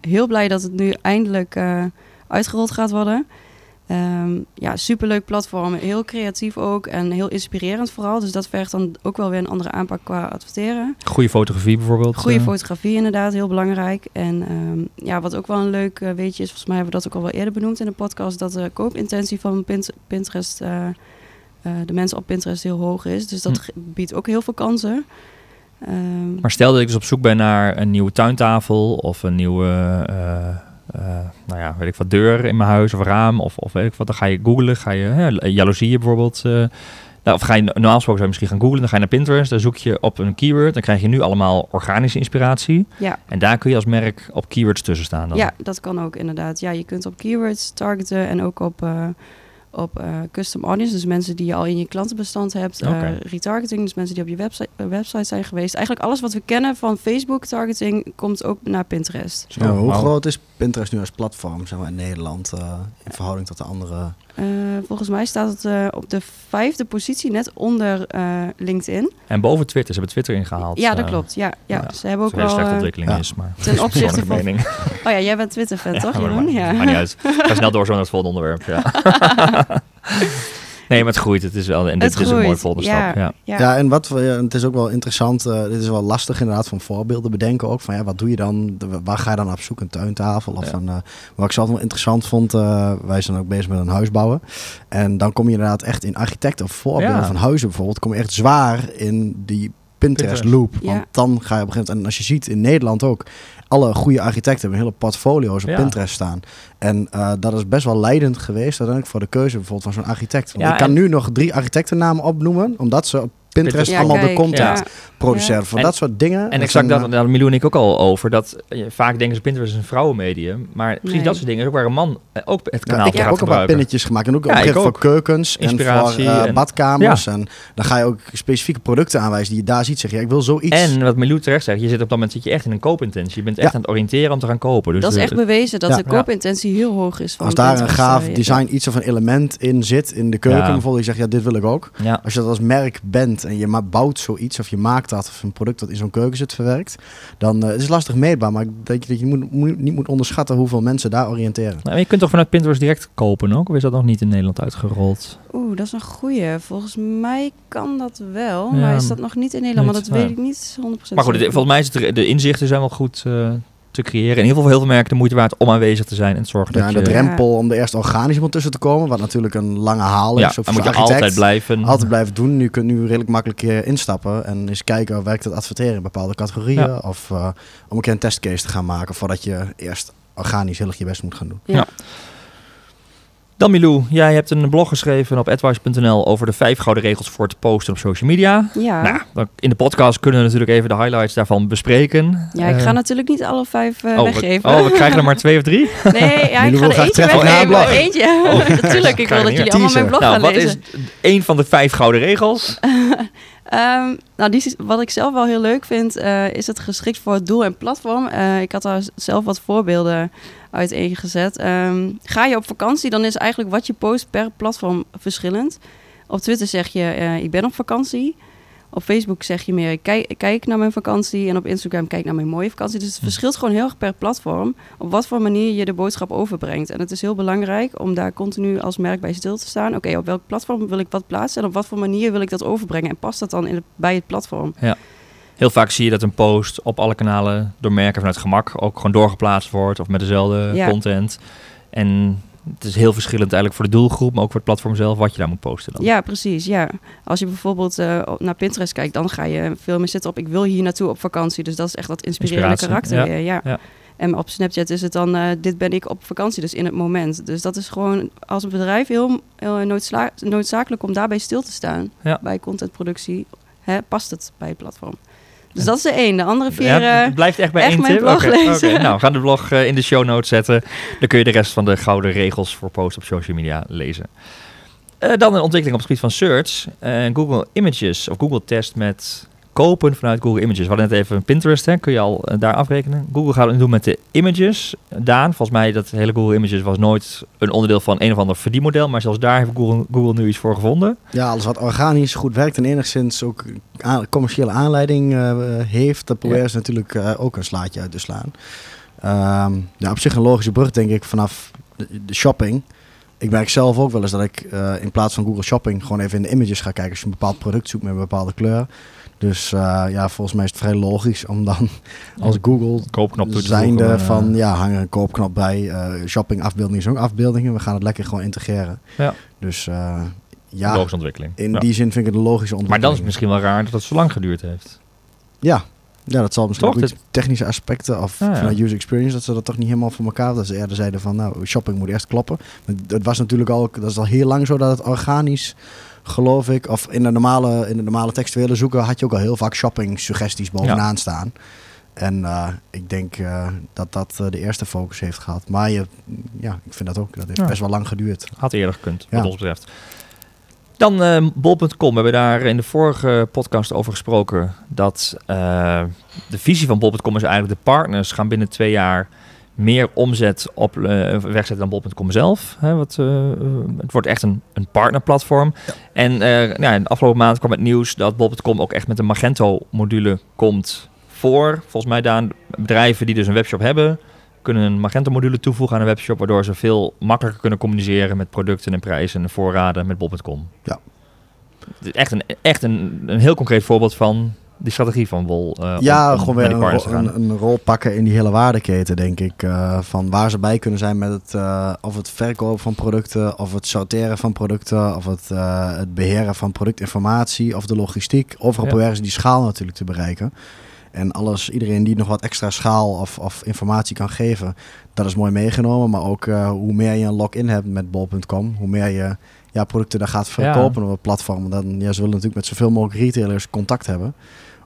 heel blij dat het nu eindelijk eh, uitgerold gaat worden. Ehm, ja, superleuk platform. Heel creatief ook en heel inspirerend vooral. Dus dat vergt dan ook wel weer een andere aanpak qua adverteren. Goede fotografie bijvoorbeeld. Goede eh. fotografie inderdaad, heel belangrijk. En ehm, ja, wat ook wel een leuk eh, weetje is, volgens mij hebben we dat ook al wel eerder benoemd in de podcast, dat de koopintentie van Pint- Pinterest eh, de mensen op Pinterest heel hoog is. Dus dat Hm. biedt ook heel veel kansen. Ehm, Maar stel dat ik dus op zoek ben naar een nieuwe tuintafel of een nieuwe, nou ja, weet ik wat, deur in mijn huis of raam of, of weet ik wat. Dan ga je googlen, ga je hè, jaloezieën bijvoorbeeld. eh, nou, of ga je normaal gesproken zou je misschien gaan googlen, dan ga je naar Pinterest, dan zoek je op een keyword, dan krijg je nu allemaal organische inspiratie. ja, En daar kun je als merk op keywords tussen staan. Dan. ja, dat kan ook inderdaad. Ja, je kunt op keywords targeten en ook op, eh, op eh, custom audience. Dus mensen die je al in je klantenbestand hebt. eh, retargeting, dus mensen die op je website, eh, website zijn geweest. Eigenlijk alles wat we kennen van Facebook targeting komt ook naar Pinterest. Zo, Ja, hoe groot is Pinterest nu als platform zeg maar, in Nederland eh, in verhouding tot de andere? Eh, volgens mij staat het eh, op de vijfde positie, net onder eh, LinkedIn. En boven Twitter, ze hebben Twitter ingehaald. Ja, dat klopt. Ja, ja. ja, ze hebben ook een hele wel... slechte ontwikkeling ja. is, maar *laughs* ten *laughs* opzichte van- mening. oh ja, jij bent Twitter-fan, toch maar Jeroen? maakt- Ja. Maakt niet uit. Ga snel door zo naar het volgende onderwerp. Ja. *laughs* nee, maar het groeit. Het is wel, en dit Het is een mooi volgende ja. stap. Ja. Ja. Ja, en wat het is ook wel interessant. eh, dit is wel lastig inderdaad van voorbeelden bedenken ook. Van ja, wat doe je dan? De- waar ga je dan op zoek? Een tuintafel? Of Ja. een, eh, wat ik zelf wel interessant vond, eh, wij zijn ook bezig met een huis bouwen. En dan kom je inderdaad echt in architecten of voorbeelden Ja. van huizen bijvoorbeeld. Kom je echt zwaar in die Pinterest Pinterest. loop. Ja. Want dan ga je op een gegeven moment, en als je ziet in Nederland ook, alle goede architecten hebben hele portfolio's op Ja. Pinterest staan. En eh, dat is best wel leidend geweest uiteindelijk voor de keuze bijvoorbeeld van zo'n architect. Want Ja, ik kan en- nu nog drie architectennamen opnoemen, omdat ze op Pinterest Ja, allemaal de content ja. produceren. Voor En- dat soort dingen. En exact dat, daar Milou en ik ook al over. Dat eh, vaak denken ze Pinterest is een vrouwenmedium. Maar precies Nee. dat soort dingen is ook waar een man eh, ook het ja, kanaal ik voor heb ook een paar pinnetjes gemaakt. En ook Ja, ik voor keukens en voor Inspiratie eh, en- badkamers. En dan ga je ook specifieke producten aanwijzen die je daar ziet. Zeg je, ja, ik wil zoiets. En wat Milou terecht zegt, je zit op dat moment zit je echt in een koopintentie. Je bent echt Ja. aan het oriënteren om te gaan kopen. Dus dat is echt bewezen dat Ja. de koopintentie heel hoog is. Van als daar een gaaf design, iets of een element in zit in de keuken, Ja. bijvoorbeeld, je zegt ja, dit wil ik ook. ja. Als je dat als merk bent en je bouwt zoiets of je maakt dat of een product dat in zo'n keuken zit verwerkt, dan uh, het is lastig meetbaar, maar dat je, dat je moet, moet, niet moet onderschatten hoeveel mensen daar oriënteren. Nou, je kunt toch vanuit Pinterest direct kopen ook? Of is dat nog niet in Nederland uitgerold? Oeh, dat is een goeie. Volgens mij kan dat wel, Ja, maar is dat nog niet in Nederland? niet, maar dat weet ik niet 100% Maar goed, het- volgens mij is het, de inzichten zijn wel goed eh, te creëren. In ieder geval voor heel veel merken de moeite waard om aanwezig te zijn en te zorgen Ja, dat je... de Ja. drempel om er eerst organisch iemand tussen te komen, wat natuurlijk een lange haal ja, is. Of dan moet je altijd blijven. altijd blijven doen. Nu kun je nu redelijk makkelijk eh, instappen en eens kijken, werkt het adverteren in bepaalde categorieën? Ja. Of eh, om een keer een testcase te gaan maken voordat je eerst organisch heel erg je best moet gaan doen. Ja. Dan Milou, jij hebt een blog geschreven op advice.nl over de vijf gouden regels voor het posten op social media. Ja. Nou, in de podcast kunnen we natuurlijk even de highlights daarvan bespreken. ja, ik Eh, ga natuurlijk niet alle vijf eh, oh, we, weggeven. oh, we krijgen er maar twee of drie? *laughs* Nee, ja, ik ga er eentje weggeven. Eentje. *laughs* Oh, natuurlijk, ik wil dat jullie allemaal mijn blog nou, gaan wat lezen. is een van de vijf gouden regels? *laughs* Ehm, nou, die, is- wat ik zelf wel heel leuk vind, eh, is het geschikt voor het doel en platform. Eh, ik had daar zelf wat voorbeelden uit ingezet. Ehm, ga je op vakantie, dan is eigenlijk wat je post per platform verschillend. Op Twitter zeg je, eh, ik ben op vakantie. Op Facebook zeg je meer, ik kijk, kijk naar mijn vakantie. En op Instagram, kijk naar mijn mooie vakantie. Dus het Hm. verschilt gewoon heel erg per platform. Op wat voor manier je de boodschap overbrengt. En het is heel belangrijk om daar continu als merk bij stil te staan. Oké, op welk platform wil ik wat plaatsen? En op wat voor manier wil ik dat overbrengen? En past dat dan in het, bij het platform? Heel vaak zie je dat een post op alle kanalen door merken vanuit gemak ook gewoon doorgeplaatst wordt of met dezelfde Ja. content. En het is heel verschillend eigenlijk voor de doelgroep, maar ook voor het platform zelf wat je daar moet posten dan. Ja, precies. Ja. Als je bijvoorbeeld eh, naar Pinterest kijkt, dan ga je veel meer zitten op ik wil hier naartoe op vakantie. Dus dat is echt dat inspirerende Inspiratie, karakter. ja. En op Snapchat is het dan eh, dit ben ik op vakantie, dus in het moment. Dus dat is gewoon als een bedrijf heel, heel noodzakelijk om daarbij stil te staan. Ja. Bij contentproductie hè, past het bij het platform. Dus dat is de één. De andere vier... Ja, eh, het blijft echt bij echt één tip? blog lezen. Nou, we gaan de blog eh, in de show notes zetten. Dan kun je de rest van de gouden regels voor posts op social media lezen. Eh, dan een ontwikkeling op het gebied van search. Eh, Google Images of Google test met kopen vanuit Google Images. We hadden net even Pinterest, hè, kun je al eh, daar afrekenen. Google gaat het doen met de images. Daan, volgens mij dat hele Google Images was nooit een onderdeel van een of ander verdienmodel. Maar zelfs daar heeft Google, Google nu iets voor gevonden. Ja, alles wat organisch goed werkt en enigszins ook aan- commerciële aanleiding eh, heeft, daar proberen ze natuurlijk eh, ook een slaatje uit te slaan. Ehm, ja, op zich een logische brug denk ik vanaf de, de shopping. Ik merk zelf ook wel eens dat ik in plaats van Google Shopping gewoon even in de images ga kijken als je een bepaald product zoekt met een bepaalde kleur. Dus eh, ja, volgens mij is het vrij logisch om dan als Google Koopknop toe te zijnde voegen, eh, van ja, hang er een koopknop bij. eh shopping afbeeldingen is ook afbeeldingen. We gaan het lekker gewoon integreren. Ja. Dus Ja, logische ontwikkeling. in Ja. die zin vind ik het een logische Maar ontwikkeling. dan is het misschien wel raar dat het zo lang geduurd heeft. Ja. ja, dat zal misschien Toch? ook technische aspecten of ja. user experience, dat ze dat toch niet helemaal voor elkaar Dat ze eerder zeiden van, nou, shopping moet eerst kloppen. Maar Het was natuurlijk al, dat is al heel lang zo dat het organisch, geloof ik, of in de normale, in de normale textuele zoeken had je ook al heel vaak shopping suggesties bovenaan staan. En eh, ik denk eh, dat dat eh, de eerste focus heeft gehad. Maar je, ja, ik vind dat ook. Dat heeft Ja. best wel lang geduurd. Had eerder gekund, Ja. wat ons betreft. Dan bol.com. We hebben daar in de vorige podcast over gesproken. Dat de visie van bol.com is eigenlijk de partners gaan binnen twee jaar meer omzet op eh, wegzetten dan bol.com zelf. Hè, wat, eh, het wordt echt een, een partnerplatform. En eh, nou, in de afgelopen maand kwam het nieuws dat bol.com ook echt met een Magento-module komt voor, volgens mij, Daan, bedrijven die dus een webshop hebben, kunnen een Magento-module toevoegen aan een webshop, waardoor ze veel makkelijker kunnen communiceren met producten en prijzen en voorraden met bol.com. Ja. Echt een, echt een, een heel concreet voorbeeld van die strategie van Bol. eh, ja, om gewoon weer een, rol, gaan. een, een rol pakken in die hele waardeketen, denk ik. eh, van waar ze bij kunnen zijn met het, eh, of het verkopen van producten, of het sorteren van producten, of het, het beheren van productinformatie, of de logistiek. Overal Ja. proberen ze die schaal natuurlijk te bereiken. En alles, iedereen die nog wat extra schaal of, of informatie kan geven, dat is mooi meegenomen. Maar ook hoe meer je een login hebt met bol.com, hoe meer je ja, producten daar gaat verkopen op het platform. Dan, ja, ze willen natuurlijk met zoveel mogelijk retailers contact hebben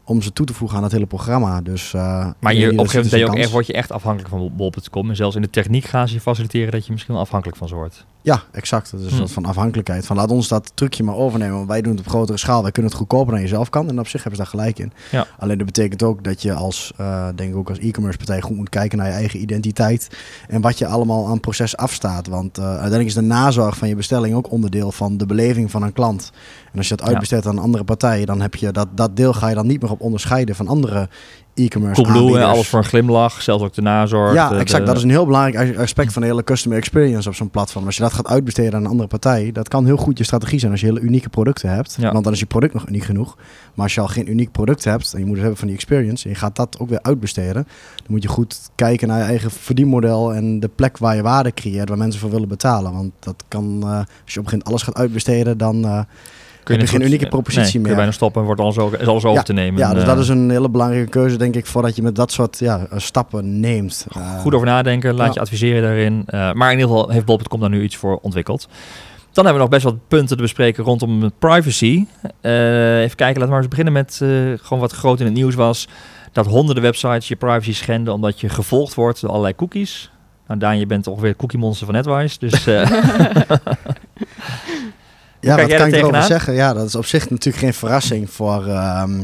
om ze toe te voegen aan het hele programma. Dus, eh, Maar je, op een gegeven moment word je echt afhankelijk van bol.com. En zelfs in de techniek gaan ze je faciliteren dat je misschien wel afhankelijk van ze wordt. Ja, exact. Dat is een soort van afhankelijkheid. Van laat ons dat trucje maar overnemen. Want wij doen het op grotere schaal. Wij kunnen het goedkoper dan je zelf kan. En op zich hebben ze daar gelijk in. Ja. Alleen dat betekent ook dat je als, eh, denk ik ook als e-commerce partij goed moet kijken naar je eigen identiteit. En wat je allemaal aan proces afstaat. Want eh, uiteindelijk is de nazorg van je bestelling ook onderdeel van de beleving van een klant. En als je dat uitbesteedt aan andere partijen, dan heb je dat, dat deel ga je dan niet meer op onderscheiden van andere e-commerce Coolblue, alles voor een glimlach, zelfs ook de nazorg. Ja, de- exact. de- Dat is een heel belangrijk aspect van de hele customer experience op zo'n platform. Als je dat gaat uitbesteden aan een andere partij, dat kan heel goed je strategie zijn als je hele unieke producten hebt. Ja. Want dan is je product nog uniek genoeg. Maar als je al geen uniek product hebt en je moet het hebben van die experience en je gaat dat ook weer uitbesteden, dan moet je goed kijken naar je eigen verdienmodel en de plek waar je waarde creëert, waar mensen voor willen betalen. Want dat kan, eh, als je op een gegeven moment alles gaat uitbesteden, dan eh, kun je geen unieke propositie nee, kun meer. je bijna stoppen en wordt alles, over, is alles over te nemen. ja, dus eh, dat is een hele belangrijke keuze, denk ik, voordat je met dat soort ja, eh, stappen neemt. Eh, Goed over nadenken, laat Ja. je adviseren daarin. Eh, maar in ieder geval heeft Bol.com daar nu iets voor ontwikkeld. Dan hebben we nog best wat punten te bespreken rondom privacy. Eh, even kijken, laten we maar eens beginnen met eh, gewoon wat groot in het nieuws was. Dat honderden websites je privacy schenden omdat je gevolgd wordt door allerlei cookies. Nou Daan, je bent ongeveer het cookie monster van NetWise. Dus eh, *laughs* *laughs* Ja, dat kan ik erover zeggen. Ja, dat is op zich natuurlijk geen verrassing voor ehm,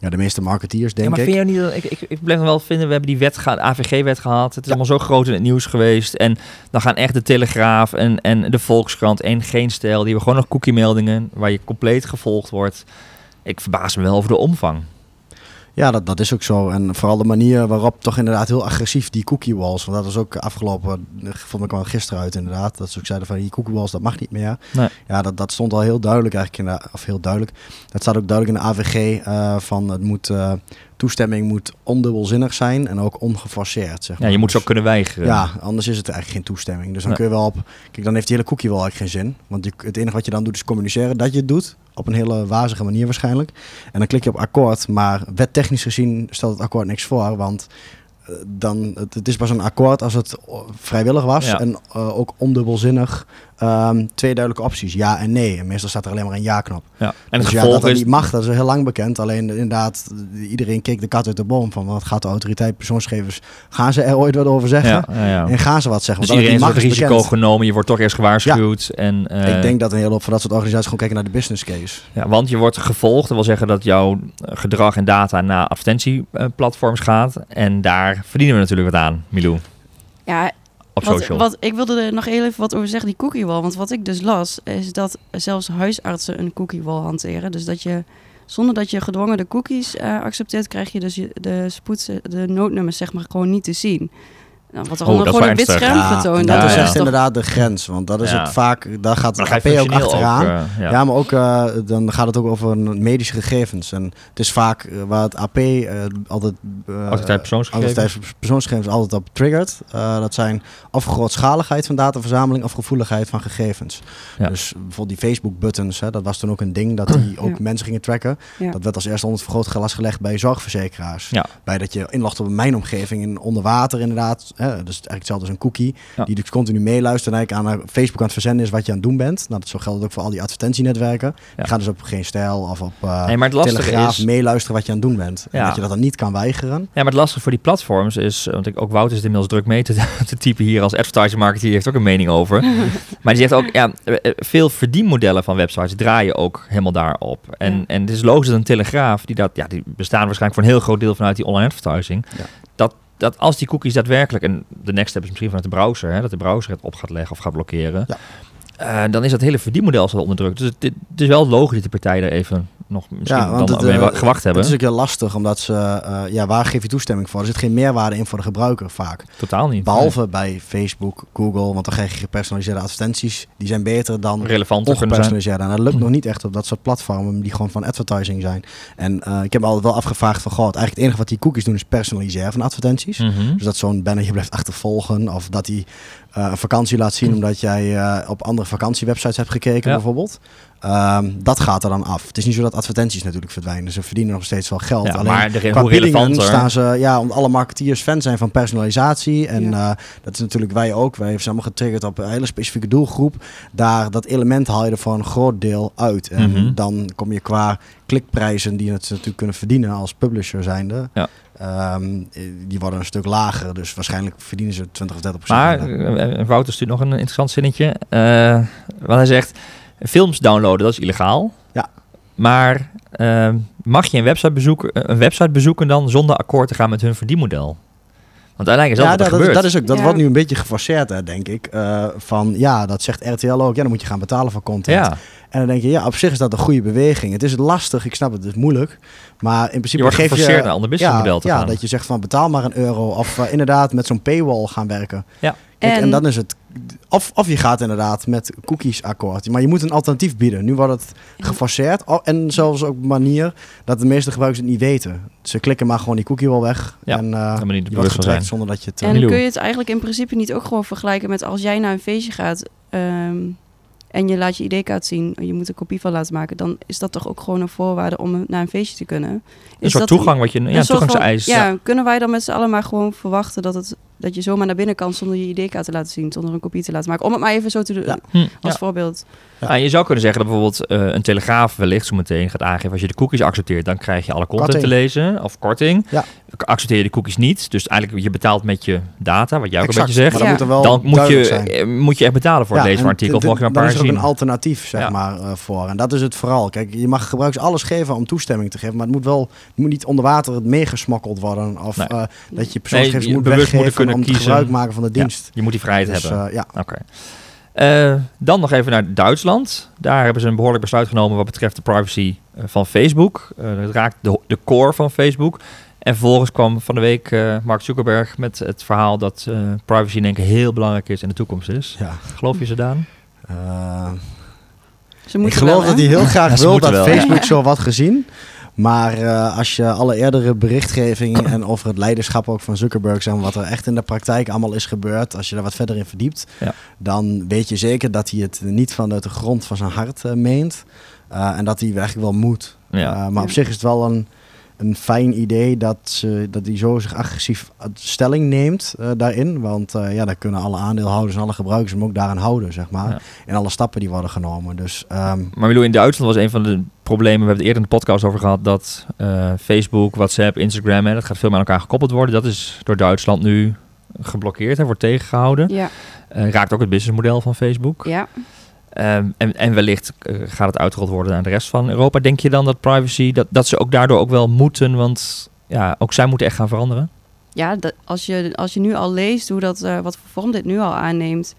ja, de meeste marketeers, ja, denk maar ik. vind je niet dat, ik, ik, ik blijf nog wel vinden, we hebben die wet gehad, AVG-wet gehad. Het is allemaal zo groot in het nieuws geweest. En dan gaan echt de Telegraaf en, en de Volkskrant en Geen Stijl, die hebben gewoon nog cookie-meldingen waar je compleet gevolgd wordt. Ik verbaas me wel over de omvang. Ja, dat, dat is ook zo. En vooral de manier waarop toch inderdaad heel agressief die cookie walls. Want dat was ook afgelopen, vond ik wel gisteren uit inderdaad. Dat ze ook zeiden van die cookie walls, dat mag niet meer. Nee. Ja, dat, dat stond al heel duidelijk eigenlijk in de, of heel duidelijk. Dat staat ook duidelijk in de AVG eh, van het moet, eh, toestemming moet ondubbelzinnig zijn en ook ongeforceerd. Zeg Ja, maar. je moet Dus- ze ook kunnen weigeren. Ja, anders is het eigenlijk geen toestemming. Dus dan Nee. kun je wel op. Kijk, dan heeft die hele cookie wel eigenlijk geen zin. Want je- het enige wat je dan doet is communiceren dat je het doet. Op een hele wazige manier waarschijnlijk. En dan klik je op akkoord. Maar wettechnisch gezien stelt het akkoord niks voor. Want eh, dan, het, het is pas een akkoord als het eh, vrijwillig was. Ja. En eh, ook ondubbelzinnig. Ehm, twee duidelijke opties, ja en nee. En meestal staat er alleen maar een ja-knop. Ja. En het dus ja, gevolg dat dat is... niet mag, dat is heel lang bekend. Alleen inderdaad, iedereen keek de kat uit de boom. Van wat gaat de autoriteit persoonsgegevens... Gaan ze er ooit wat over zeggen? Ja, ja, ja. En gaan ze wat zeggen? Dus Want iedereen heeft het mag, risico bekend. genomen. Je wordt toch eerst gewaarschuwd. En, eh, Ik denk dat een hele hoop van dat soort organisaties gewoon kijken naar de business case. Ja, want je wordt gevolgd. Dat wil zeggen dat jouw eh, gedrag en data naar advertentieplatforms gaat. En daar verdienen we natuurlijk wat aan, Milou, Ja, op wat, social. wat, ik wilde er nog even wat over zeggen, die cookie wall. Want wat ik dus las, is dat zelfs huisartsen een cookie wall hanteren. Dus dat je, zonder dat je gedwongen de cookies eh, accepteert, krijg je dus je, de, spoed, de noodnummers zeg maar gewoon niet te zien. Nou, wat er Oh, gewoon een wit scherm vertoont. dat Ja, is ja. echt inderdaad de grens. Want dat is Ja. het vaak, daar gaat ga AP ook achteraan. ook, eh, ja. Ja, maar ook eh, dan gaat het ook over een medische gegevens. En het is vaak eh, waar het AP altijd... Autoriteit persoonsgegevens. autoriteit persoonsgegevens altijd op triggert. Eh, dat zijn of grootschaligheid van dataverzameling of gevoeligheid van gegevens. Ja. Dus bijvoorbeeld die Facebook-buttons, hè, dat was toen ook een ding dat die ook mensen gingen tracken. Ja. Dat werd als eerste onder het vergrootglas gelegd bij zorgverzekeraars. Ja. Bij dat je inlogt op een mijnomgeving in onder water inderdaad. Hè, dus eigenlijk hetzelfde als een cookie. Ja. Die dus continu meeluistert en eigenlijk aan naar Facebook aan het verzenden is wat je aan het doen bent. Nou, dat zo geldt ook voor al die advertentienetwerken. Ja. Je gaat dus op geen stijl of op eh Nee, maar het lastige Telegraaf is... meeluisteren wat je aan het doen bent. En Ja. dat je dat dan niet kan weigeren. Ja, maar het lastige voor die platforms is, want ik, ook Wouter is inmiddels druk mee te, *laughs* te typen hier als advertising marketer, die heeft ook een mening over. *laughs* maar die zegt ook, ja, eh, eh, veel verdienmodellen van websites draaien ook helemaal daarop. En, Ja. en het is logisch dat een telegraaf, die, dat, ja, die bestaan waarschijnlijk voor een heel groot deel vanuit die online advertising, Ja. dat, dat als die cookies daadwerkelijk, en de next step is misschien vanuit de browser, hè, dat de browser het op gaat leggen of gaat blokkeren, Ja. Eh, dan is dat hele verdienmodel zal onder druk. Dus het, het is wel logisch dat die partijen er even nog misschien Ja, dan het, mee eh, wa- gewacht hebben. Het is ook heel lastig, omdat ze, eh, ja, waar geef je toestemming voor? Er zit geen meerwaarde in voor de gebruiker vaak. Totaal niet. Behalve bij Facebook, Google, want dan krijg je gepersonaliseerde advertenties. Die zijn beter dan relevanter ongepersonaliseerde. En dat lukt Hm. nog niet echt op dat soort platformen die gewoon van advertising zijn. En ik heb me altijd wel afgevraagd van, god, eigenlijk het enige wat die cookies doen is personaliseren van advertenties. Mhm. Dus dat zo'n banner je blijft achtervolgen of dat hij eh, een vakantie laat zien omdat jij eh, op andere vakantiewebsites hebt gekeken Ja. bijvoorbeeld. Ehm, dat gaat er dan af. Het is niet zo dat advertenties natuurlijk verdwijnen. Ze verdienen nog steeds wel geld. Ja, Alleen maar de, qua biedingen staan ze, ja, omdat alle marketeers fan zijn van personalisatie. En Ja. eh, dat is natuurlijk wij ook. Wij zijn allemaal getriggerd op een hele specifieke doelgroep. Daar, dat element haal je er voor een groot deel uit. En Mhm. dan kom je qua klikprijzen die het natuurlijk kunnen verdienen als publisher zijnde. Ja. Ehm, eh, die worden een stuk lager. Dus waarschijnlijk verdienen ze 20 of 30 Maar procent. eh, eh, Wouter stuurt nog een interessant zinnetje. eh want hij zegt, films downloaden, dat is illegaal. Ja. Maar eh, mag je een website, bezoeken, een website bezoeken dan zonder akkoord te gaan met hun verdienmodel? Want uiteindelijk is dat ja, dat, gebeurt. dat is ook. Dat Ja. wordt nu een beetje geforceerd, hè, denk ik. Eh, van ja, dat zegt RTL ook. Ja, dan moet je gaan betalen voor content. ja, En dan denk je, ja, op zich is dat een goede beweging. Het is lastig, ik snap het, het is moeilijk. Maar in principe je wordt geef geforceerd je... naar een ander ja, businessmodel te ja, gaan. dat je zegt van betaal maar een euro. Of eh, inderdaad met zo'n paywall gaan werken. Ja. Kijk, en, En- dan is het... Of, of je gaat inderdaad met cookies akkoord. Maar je moet een alternatief bieden. Nu wordt het Ja. geforceerd. Oh, en zelfs ook op een manier dat de meeste gebruikers het niet weten. Ze klikken maar gewoon die cookie wel weg. Ja, en uh, niet je wordt getrackt zonder dat je het... eh, En Milou. kun je het eigenlijk in principe niet ook gewoon vergelijken met als jij naar een feestje gaat ehm, en je laat je ID-kaart zien, je moet een kopie van laten maken, dan is dat toch ook gewoon een voorwaarde om naar een feestje te kunnen. Een Is soort dat toegang, wat je, ja, een van- toegangseis. Ja, kunnen wij dan met z'n allen maar gewoon verwachten dat, het, dat je zomaar naar binnen kan zonder je ID-kaart te laten zien, zonder een kopie te laten maken? Om het maar even zo te doen, Ja. Hm, als ja. voorbeeld. Nou, je zou kunnen zeggen dat bijvoorbeeld eh, een telegraaf wellicht zo meteen gaat aangeven als je de cookies accepteert, dan krijg je alle content Korting. te lezen of korting. Ja. Accepteer je de cookies niet, dus eigenlijk je betaalt met je data, wat jij ook Exact, een beetje zegt. Maar dan Ja. moet er wel Dan moet je, zijn. eh, moet je echt betalen voor het Ja, lezen van artikel, mag je maar een dan paar is er een alternatief zeg Ja. maar, eh, voor. En dat is het vooral. Kijk, je mag gebruikers alles geven om toestemming te geven. Maar het moet wel het moet niet onder water meegesmokkeld worden. Of Nee. eh, dat je persoonsgegevens je moet bewust weggeven om gebruik maken van de Ja, dienst. je moet die vrijheid Dus, hebben. eh, ja. Oké. Eh, dan nog even naar Duitsland. Daar hebben ze een behoorlijk besluit genomen wat betreft de privacy eh, van Facebook. Eh dat raakt de, de core van Facebook. En vervolgens kwam van de week eh, Mark Zuckerberg met het verhaal dat eh, privacy in één keer heel belangrijk is en de toekomst is. ja. Geloof je ze, Daan? Eh, Ze ik geloof wel, dat hij heel graag Ja, wil dat wel. Facebook zo wat gezien. Maar eh, als je alle eerdere berichtgeving *coughs* en over het leiderschap ook van Zuckerberg, zeg maar, wat er echt in de praktijk allemaal is gebeurd, als je daar wat verder in verdiept, Ja. dan weet je zeker dat hij het niet vanuit de grond van zijn hart eh, meent. Eh, en dat hij eigenlijk wel moet. Ja. Eh, maar op zich is het wel een, een fijn idee dat, ze, dat hij zo zich agressief stelling neemt eh, daarin. Want eh, ja, dan kunnen alle aandeelhouders en alle gebruikers hem ook daaraan houden, zeg maar. Ja. En alle stappen die worden genomen. Dus ehm, Maar Milou, in Duitsland was een van de problemen, we hebben het eerder in de podcast over gehad, dat eh, Facebook, WhatsApp, Instagram, hè, dat gaat veel met elkaar gekoppeld worden. Dat is door Duitsland nu geblokkeerd en wordt tegengehouden. Ja, Eh, raakt ook het businessmodel van Facebook. ja. Ehm, en, en wellicht eh, gaat het uitgerold worden naar de rest van Europa. Denk je dan dat privacy, dat, dat ze ook daardoor ook wel moeten, want ja, ook zij moeten echt gaan veranderen? ja dat, als, je, als je nu al leest hoe dat, eh, wat voor vorm dit nu al aanneemt,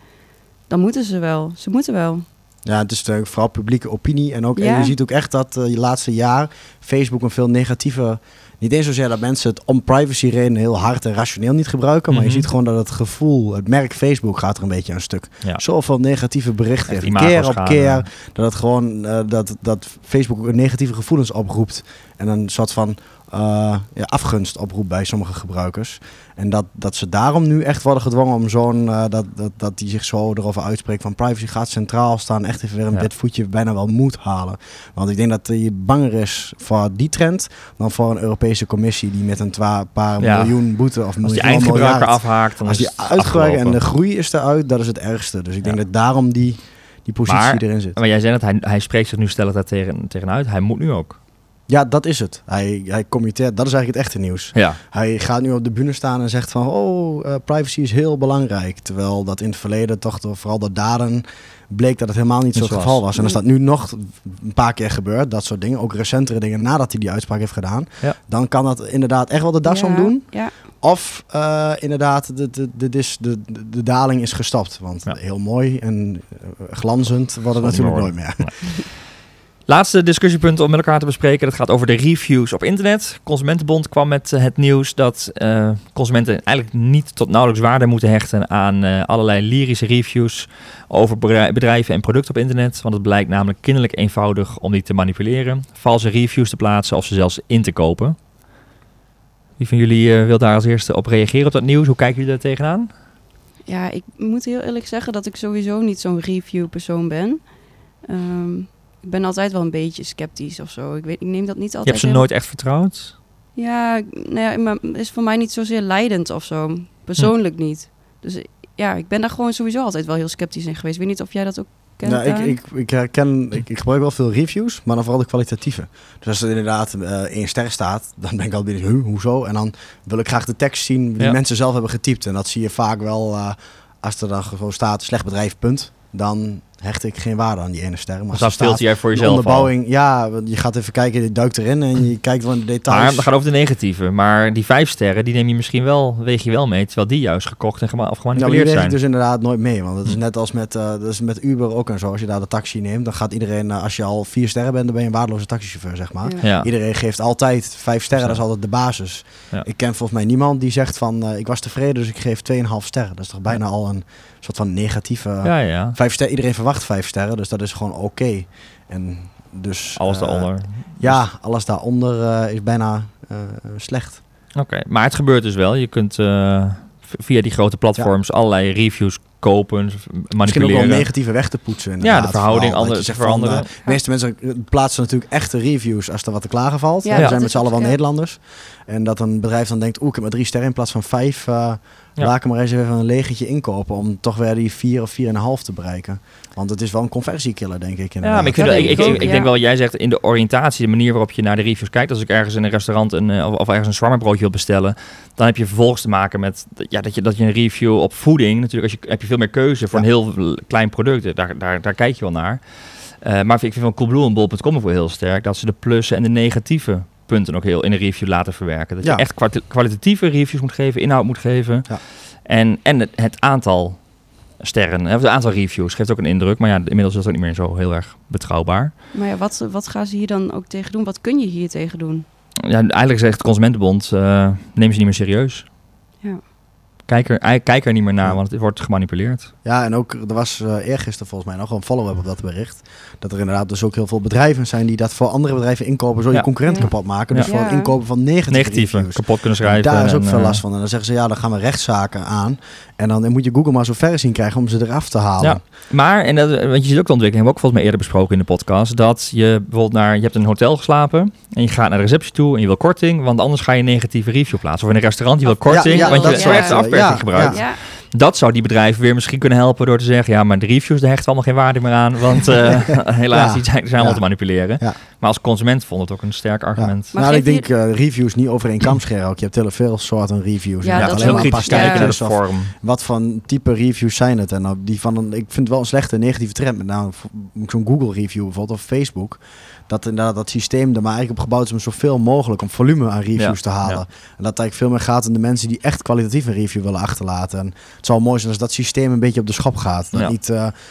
dan moeten ze wel. Ze moeten wel. Ja, het is natuurlijk vooral publieke opinie. En, ook, Ja. en je ziet ook echt dat uh, je laatste jaar Facebook een veel negatieve, niet eens zozeer dat mensen het om privacy redenen heel hard en rationeel niet gebruiken. Maar Mhm. je ziet gewoon dat het gevoel, het merk Facebook gaat er een beetje aan stuk. Ja. Zoveel negatieve Echt berichtgeving. Keer op keer. Dat het gewoon eh, dat, dat Facebook ook negatieve gevoelens oproept. En een soort van eh, ja, afgunst oproept bij sommige gebruikers. En dat, dat ze daarom nu echt worden gedwongen om zo'n eh, dat, dat, dat die zich zo erover uitspreekt van privacy gaat centraal staan. Echt even weer een Ja. dit voetje bijna wel moet halen. Want ik denk dat je banger is voor die trend dan voor een Europese commissie die met een paar Ja. miljoen boete of Als die miljoen miljard- afhaakt, dan als die uitgebruiker en de groei is eruit, dat is het ergste. Dus ik denk dat daarom die, die positie Maar- erin zit. Maar jij zei dat hij, hij spreekt zich nu stellig daar tegen, tegenuit. Hij moet nu ook. Ja, dat is het. Hij, hij committeert, dat is eigenlijk het echte nieuws. Ja. Hij gaat nu op de bühne staan en zegt van, oh, eh, privacy is heel belangrijk. Terwijl dat in het verleden toch door vooral de daden bleek dat het helemaal niet zo het geval was. En als dat nu nog een paar keer gebeurt, dat soort dingen, ook recentere dingen nadat hij die uitspraak heeft gedaan, Ja. dan kan dat inderdaad echt wel de das ja, omdoen. Ja, Of eh, inderdaad, de, de, de, de, de, de daling is gestopt. Want Ja. heel mooi en eh, glanzend wordt het natuurlijk nooit meer. *laughs* Laatste discussiepunt om met elkaar te bespreken. Dat gaat over de reviews op internet. Consumentenbond kwam met eh, het nieuws dat eh, consumenten eigenlijk niet tot nauwelijks waarde moeten hechten aan eh, allerlei lyrische reviews over bedrij- bedrijven en producten op internet. Want het blijkt namelijk kinderlijk eenvoudig om die te manipuleren, valse reviews te plaatsen of ze zelfs in te kopen. Wie van jullie wil daar als eerste op reageren op dat nieuws? Hoe kijken jullie daar tegenaan? ja, ik moet heel eerlijk zeggen dat ik sowieso niet zo'n review-persoon ben. Ehm, ik ben altijd wel een beetje sceptisch of zo. Ik, weet, ik neem dat niet Je altijd... hebt ze heel- nooit echt vertrouwd? Ja, nou ja, maar het is voor mij niet zozeer leidend of zo. Persoonlijk niet. Dus ja, ik ben daar gewoon sowieso altijd wel heel sceptisch in geweest. Ik weet niet of jij dat ook kent. Nou, ik, ik, ik herken, ik, ik gebruik wel veel reviews, maar dan vooral de kwalitatieve. Dus als er inderdaad eh één ster staat, dan ben ik al binnen, huh, hoezo? En dan wil ik graag de tekst zien die Ja. mensen zelf hebben getypt. En dat zie je vaak wel, eh, als er dan gewoon staat, slecht bedrijf, punt. Dan hecht ik geen waarde aan die ene ster. Maar staat, filter jij voor de jezelf al? onderbouwing, ja, want je gaat even kijken, je duikt erin en je kijkt van de details. Maar dat gaat over de negatieve. Maar die vijf sterren, die neem je misschien wel, weeg je wel mee. Terwijl die juist gekocht en gema- of Nou, die gemanipuleerd weeg ik zijn. dus inderdaad nooit mee. Want het is net als met, eh, dat is met Uber ook en zo. Als je daar de taxi neemt, dan gaat iedereen, eh, als je al vier sterren bent, dan ben je een waardeloze taxichauffeur, zeg maar. Ja. Ja. Iedereen geeft altijd vijf sterren, dat is altijd de basis. Ja. Ik ken volgens mij niemand die zegt van, eh, ik was tevreden, dus ik geef 2,5 sterren. Dat is toch bijna al een soort van negatieve... ja, ja. Vijf sterren, iedereen verwacht vijf sterren, dus dat is gewoon oké. En dus... Alles eh, daaronder. Ja, alles daaronder eh, is bijna eh, slecht. Oké, maar het gebeurt dus wel. Je kunt via die grote platforms allerlei reviews kopen, v- Misschien ook wel manipuleren. negatieve weg te poetsen. ja, de verhouding Vooral anders veranderen. eh, de meeste mensen plaatsen natuurlijk echte reviews als er wat te klagen valt. Ja, We zijn met z'n allen wel ja. Nederlanders. En dat een bedrijf dan denkt, oeh, ik heb maar drie sterren in plaats van vijf. eh, Ja. Laat ik hem maar eens even een legentje inkopen om toch weer die vier of vier en een half te bereiken. Want het is wel een conversiekiller, denk ik. ja, maar ik, vind Dat dat, ik, denk ik, ik ik, ook, ik ja. denk wel, jij zegt in de oriëntatie, de manier waarop je naar de reviews kijkt. Als ik ergens in een restaurant een, eh, of, of ergens een shawarma wil bestellen, dan heb je vervolgens te maken met ja, dat, je, dat je een review op voeding, natuurlijk als je, heb je veel meer keuze voor Ja. een heel klein product. Daar, daar, daar kijk je wel naar. Eh, maar ik vind van Coolblue en Bol.com ook wel heel sterk dat ze de plussen en de negatieve punten ook heel in een review laten verwerken. Dat Ja. je echt kwali- kwalitatieve reviews moet geven, inhoud moet geven. Ja. En, en het, het aantal sterren, het aantal reviews geeft ook een indruk. Maar ja, inmiddels is dat ook niet meer zo heel erg betrouwbaar. Maar ja, wat, wat gaan ze hier dan ook tegen doen? Wat kun je hier tegen doen? Ja, eigenlijk zegt de Consumentenbond, eh neem ze niet meer serieus. Ja. Kijk er, kijk er niet meer naar, want het wordt gemanipuleerd. Ja, en ook, er was eh eergisteren volgens mij nog een follow-up op dat bericht. Dat er inderdaad dus ook heel veel bedrijven zijn die dat voor andere bedrijven inkopen, zo Ja. je concurrent Ja. kapot maken. Dus Ja. voor het inkopen van negatieve, Negatieve, reviews. kapot kunnen En schrijven. Daar is ook en, veel eh, last van. En dan zeggen ze, ja, dan gaan we rechtszaken aan. En dan moet je Google maar zo ver zien krijgen om ze eraf te halen. Ja. Maar, en dat, want je ziet ook de ontwikkeling, hebben we ook volgens mij eerder besproken in de podcast, dat je bijvoorbeeld naar, je hebt in een hotel geslapen en je gaat naar de receptie toe en je wil korting, want anders ga je een negatieve review plaatsen. Of in een restaurant, je wil korting, ja, want je de gebruikt. Ja, Dat zou die bedrijven weer misschien kunnen helpen door te zeggen, ja, maar de reviews, daar hechten allemaal geen waarde meer aan, want eh, *laughs* helaas, Ja. die zijn, zijn allemaal Ja. te manipuleren. Ja. Maar als consument vond het ook een sterk argument. Maar nou, ik denk eh, reviews niet over één kam scheren ook. Je hebt heel veel soorten reviews. Ja, dat is alleen heel ook maar een kritisch paar ja. kijken naar de vorm. Wat voor type reviews zijn het? En nou, die van een, ik vind het wel een slechte negatieve trend. Met nou zo'n Google review bijvoorbeeld of Facebook. Dat inderdaad dat systeem er maar eigenlijk op gebouwd is om zoveel mogelijk om volume aan reviews Ja, te halen. ja. En dat het eigenlijk veel meer gaat om de mensen die echt kwalitatief een review willen achterlaten. En het zou mooi zijn als dat systeem een beetje op de schop gaat. Dat Ja. niet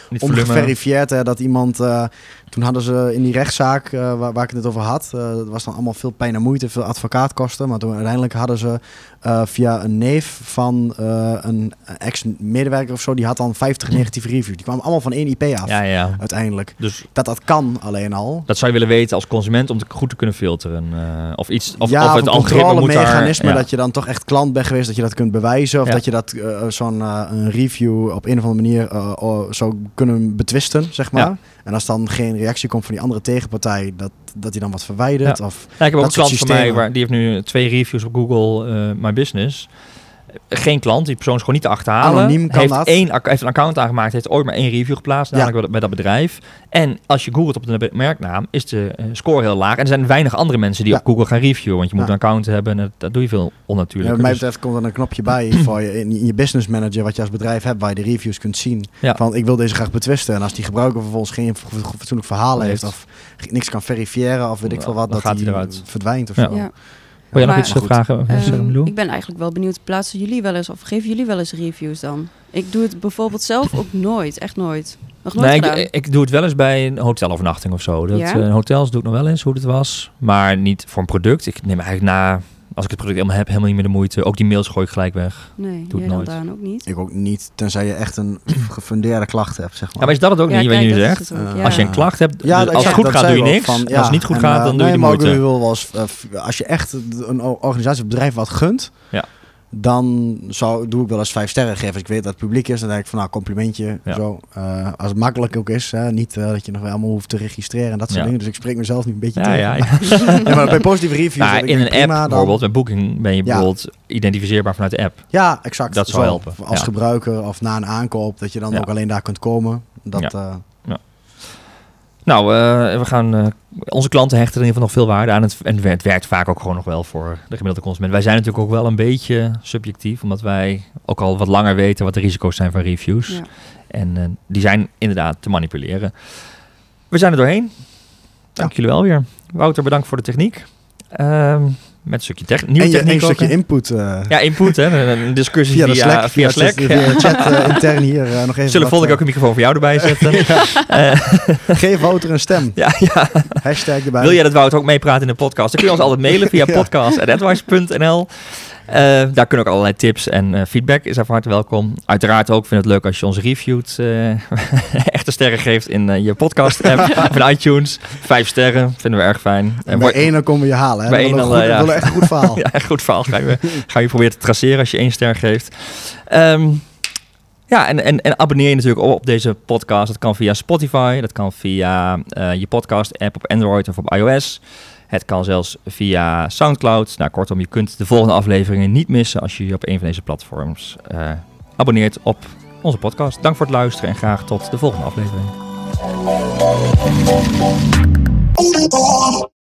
Niet volume. ongeverifieerd hè, dat iemand... eh, toen hadden ze in die rechtszaak eh, waar, waar ik het over had... eh, dat was dan allemaal veel pijn en moeite, veel advocaatkosten. Maar toen uiteindelijk hadden ze eh, via een neef van een ex-medewerker of zo... die had dan 50 negatieve reviews. Die kwamen allemaal van één IP af, Ja, ja. uiteindelijk. Dus Dat dat kan alleen al. dat zou je willen weten als consument om het goed te kunnen filteren. of iets, of, ja, of of het een algoritme moet daar... controlemechanisme ja. dat je dan toch echt klant bent geweest, dat je dat kunt bewijzen. Of dat je dat zo'n review op een of andere manier zou kunnen betwisten, zeg maar. En als dan geen reactie komt van die andere tegenpartij, dat, dat die dan wat verwijdert. Ja. Of, Ja, ik heb ook een klant van mij, waar, die heeft nu twee reviews op Google eh, My Business. Geen klant, die persoon is gewoon niet te achterhalen. Anoniem kan heeft, dat. Één, ac- heeft een account aangemaakt, heeft ooit maar één review geplaatst, namelijk bij- bij dat bedrijf. En als je googelt op de merknaam, is de eh, score heel laag. En er zijn weinig andere mensen die Ja. op Google gaan reviewen, want je moet Ja. een account hebben en dat, doe je veel Ja, onnatuurlijk. wat mij Dus- betreft komt er een knopje bij *clears throat* voor je, in je business manager, wat je als bedrijf hebt, waar je de reviews kunt zien. Ja. Van ik wil deze graag betwisten. En als die gebruiker vervolgens geen fatsoenlijk verhaal heeft, Heeft. of niks kan verifiëren, of weet ik veel wat, Dan dat gaat die hij eruit. verdwijnt of Ja. zo. Jij nog iets eh, vragen, Ehm, ik ben eigenlijk wel benieuwd, plaatsen jullie wel eens of geven jullie wel eens reviews dan? Ik doe het bijvoorbeeld zelf ook nooit, echt nooit. Nog nooit Nee, gedaan. ik, ik doe het wel eens bij een hotelovernachting of zo. Dat, Ja? eh, hotels doe ik nog wel eens hoe het was. Maar niet voor een product. Ik neem eigenlijk na, als ik het product helemaal heb, helemaal niet meer de moeite. Ook die mails gooi ik gelijk weg. nee, doe jij het dan nooit. Daan ook niet. Ik ook niet, tenzij je echt een *clears throat* gefundeerde klacht hebt, zeg Ja, maar. maar is dat het ook Ja, niet wat je kijk, nu dat is zegt? het ook, ja. Als je een klacht hebt, Ja, als het goed gaat doe je niks. van, ja, als het niet goed en, gaat, eh, dan doe je nee, de maar ook moeite. wil wel eens, eh, als je echt een organisatie of bedrijf wat gunt, Ja. Dan zou, doe ik wel eens vijf sterren geven. Als ik weet dat het publiek is, dan denk ik van nou, complimentje. Ja. Zo. Eh, als het makkelijk ook is, hè, niet eh, dat je nog wel allemaal hoeft te registreren en dat soort Ja. dingen. Dus ik spreek mezelf nu een beetje Ja, tegen. ja, ja. *laughs* Ja, maar bij positieve reviews... Nou, in een app dan- bijvoorbeeld, met Booking ben je bijvoorbeeld identificeerbaar vanuit de app. Ja, exact. Dat zou Zo. helpen, Als gebruiker of na een aankoop, dat je dan ook alleen daar kunt komen. Dat, Ja. Nou, eh, we gaan, eh, onze klanten hechten er in ieder geval nog veel waarde aan. Het, en het werkt vaak ook gewoon nog wel voor de gemiddelde consument. Wij zijn natuurlijk ook wel een beetje subjectief, omdat wij ook al wat langer weten wat de risico's zijn van reviews. Ja. En eh, die zijn inderdaad te manipuleren. We zijn er doorheen. Dank Ja. jullie wel weer. Wouter, bedankt voor de techniek. Ehm, met een stukje techniek. Nieuwe en je, techniek een stukje input eh, Ja, input, hè? Een discussie via via, de Slack. via Slack. Chat eh, *laughs* intern hier eh, nog even Zullen wat, volgende keer ook een microfoon voor jou erbij zetten? *laughs* Geef Wouter een stem. *laughs* ja, ja. Hashtag erbij. Wil jij dat Wouter ook meepraten in de podcast? Dan kun je ons altijd mailen via podcast.advice.nl. Eh, daar kunnen ook allerlei tips en eh, feedback is er van harte welkom. Uiteraard ook vind het leuk als je ons reviewt. eh, *laughs* echte sterren geeft in je podcast app *laughs* of in iTunes. Vijf sterren vinden we erg fijn. En bij één dan komen we je halen. Hè? Bij één een dan, ja. echt een goed verhaal. *laughs* ja, echt goed verhaal. Ga je, ga je proberen te traceren als je één ster geeft. Ehm, ja, en, en, en abonneer je natuurlijk op, op deze podcast. Dat kan via Spotify, dat kan via eh, je podcast-app op Android of op iOS. Het kan zelfs via Soundcloud. Nou, kortom, je kunt de volgende afleveringen niet missen als je je op een van deze platforms eh, abonneert op onze podcast. Dank voor het luisteren en graag tot de volgende aflevering.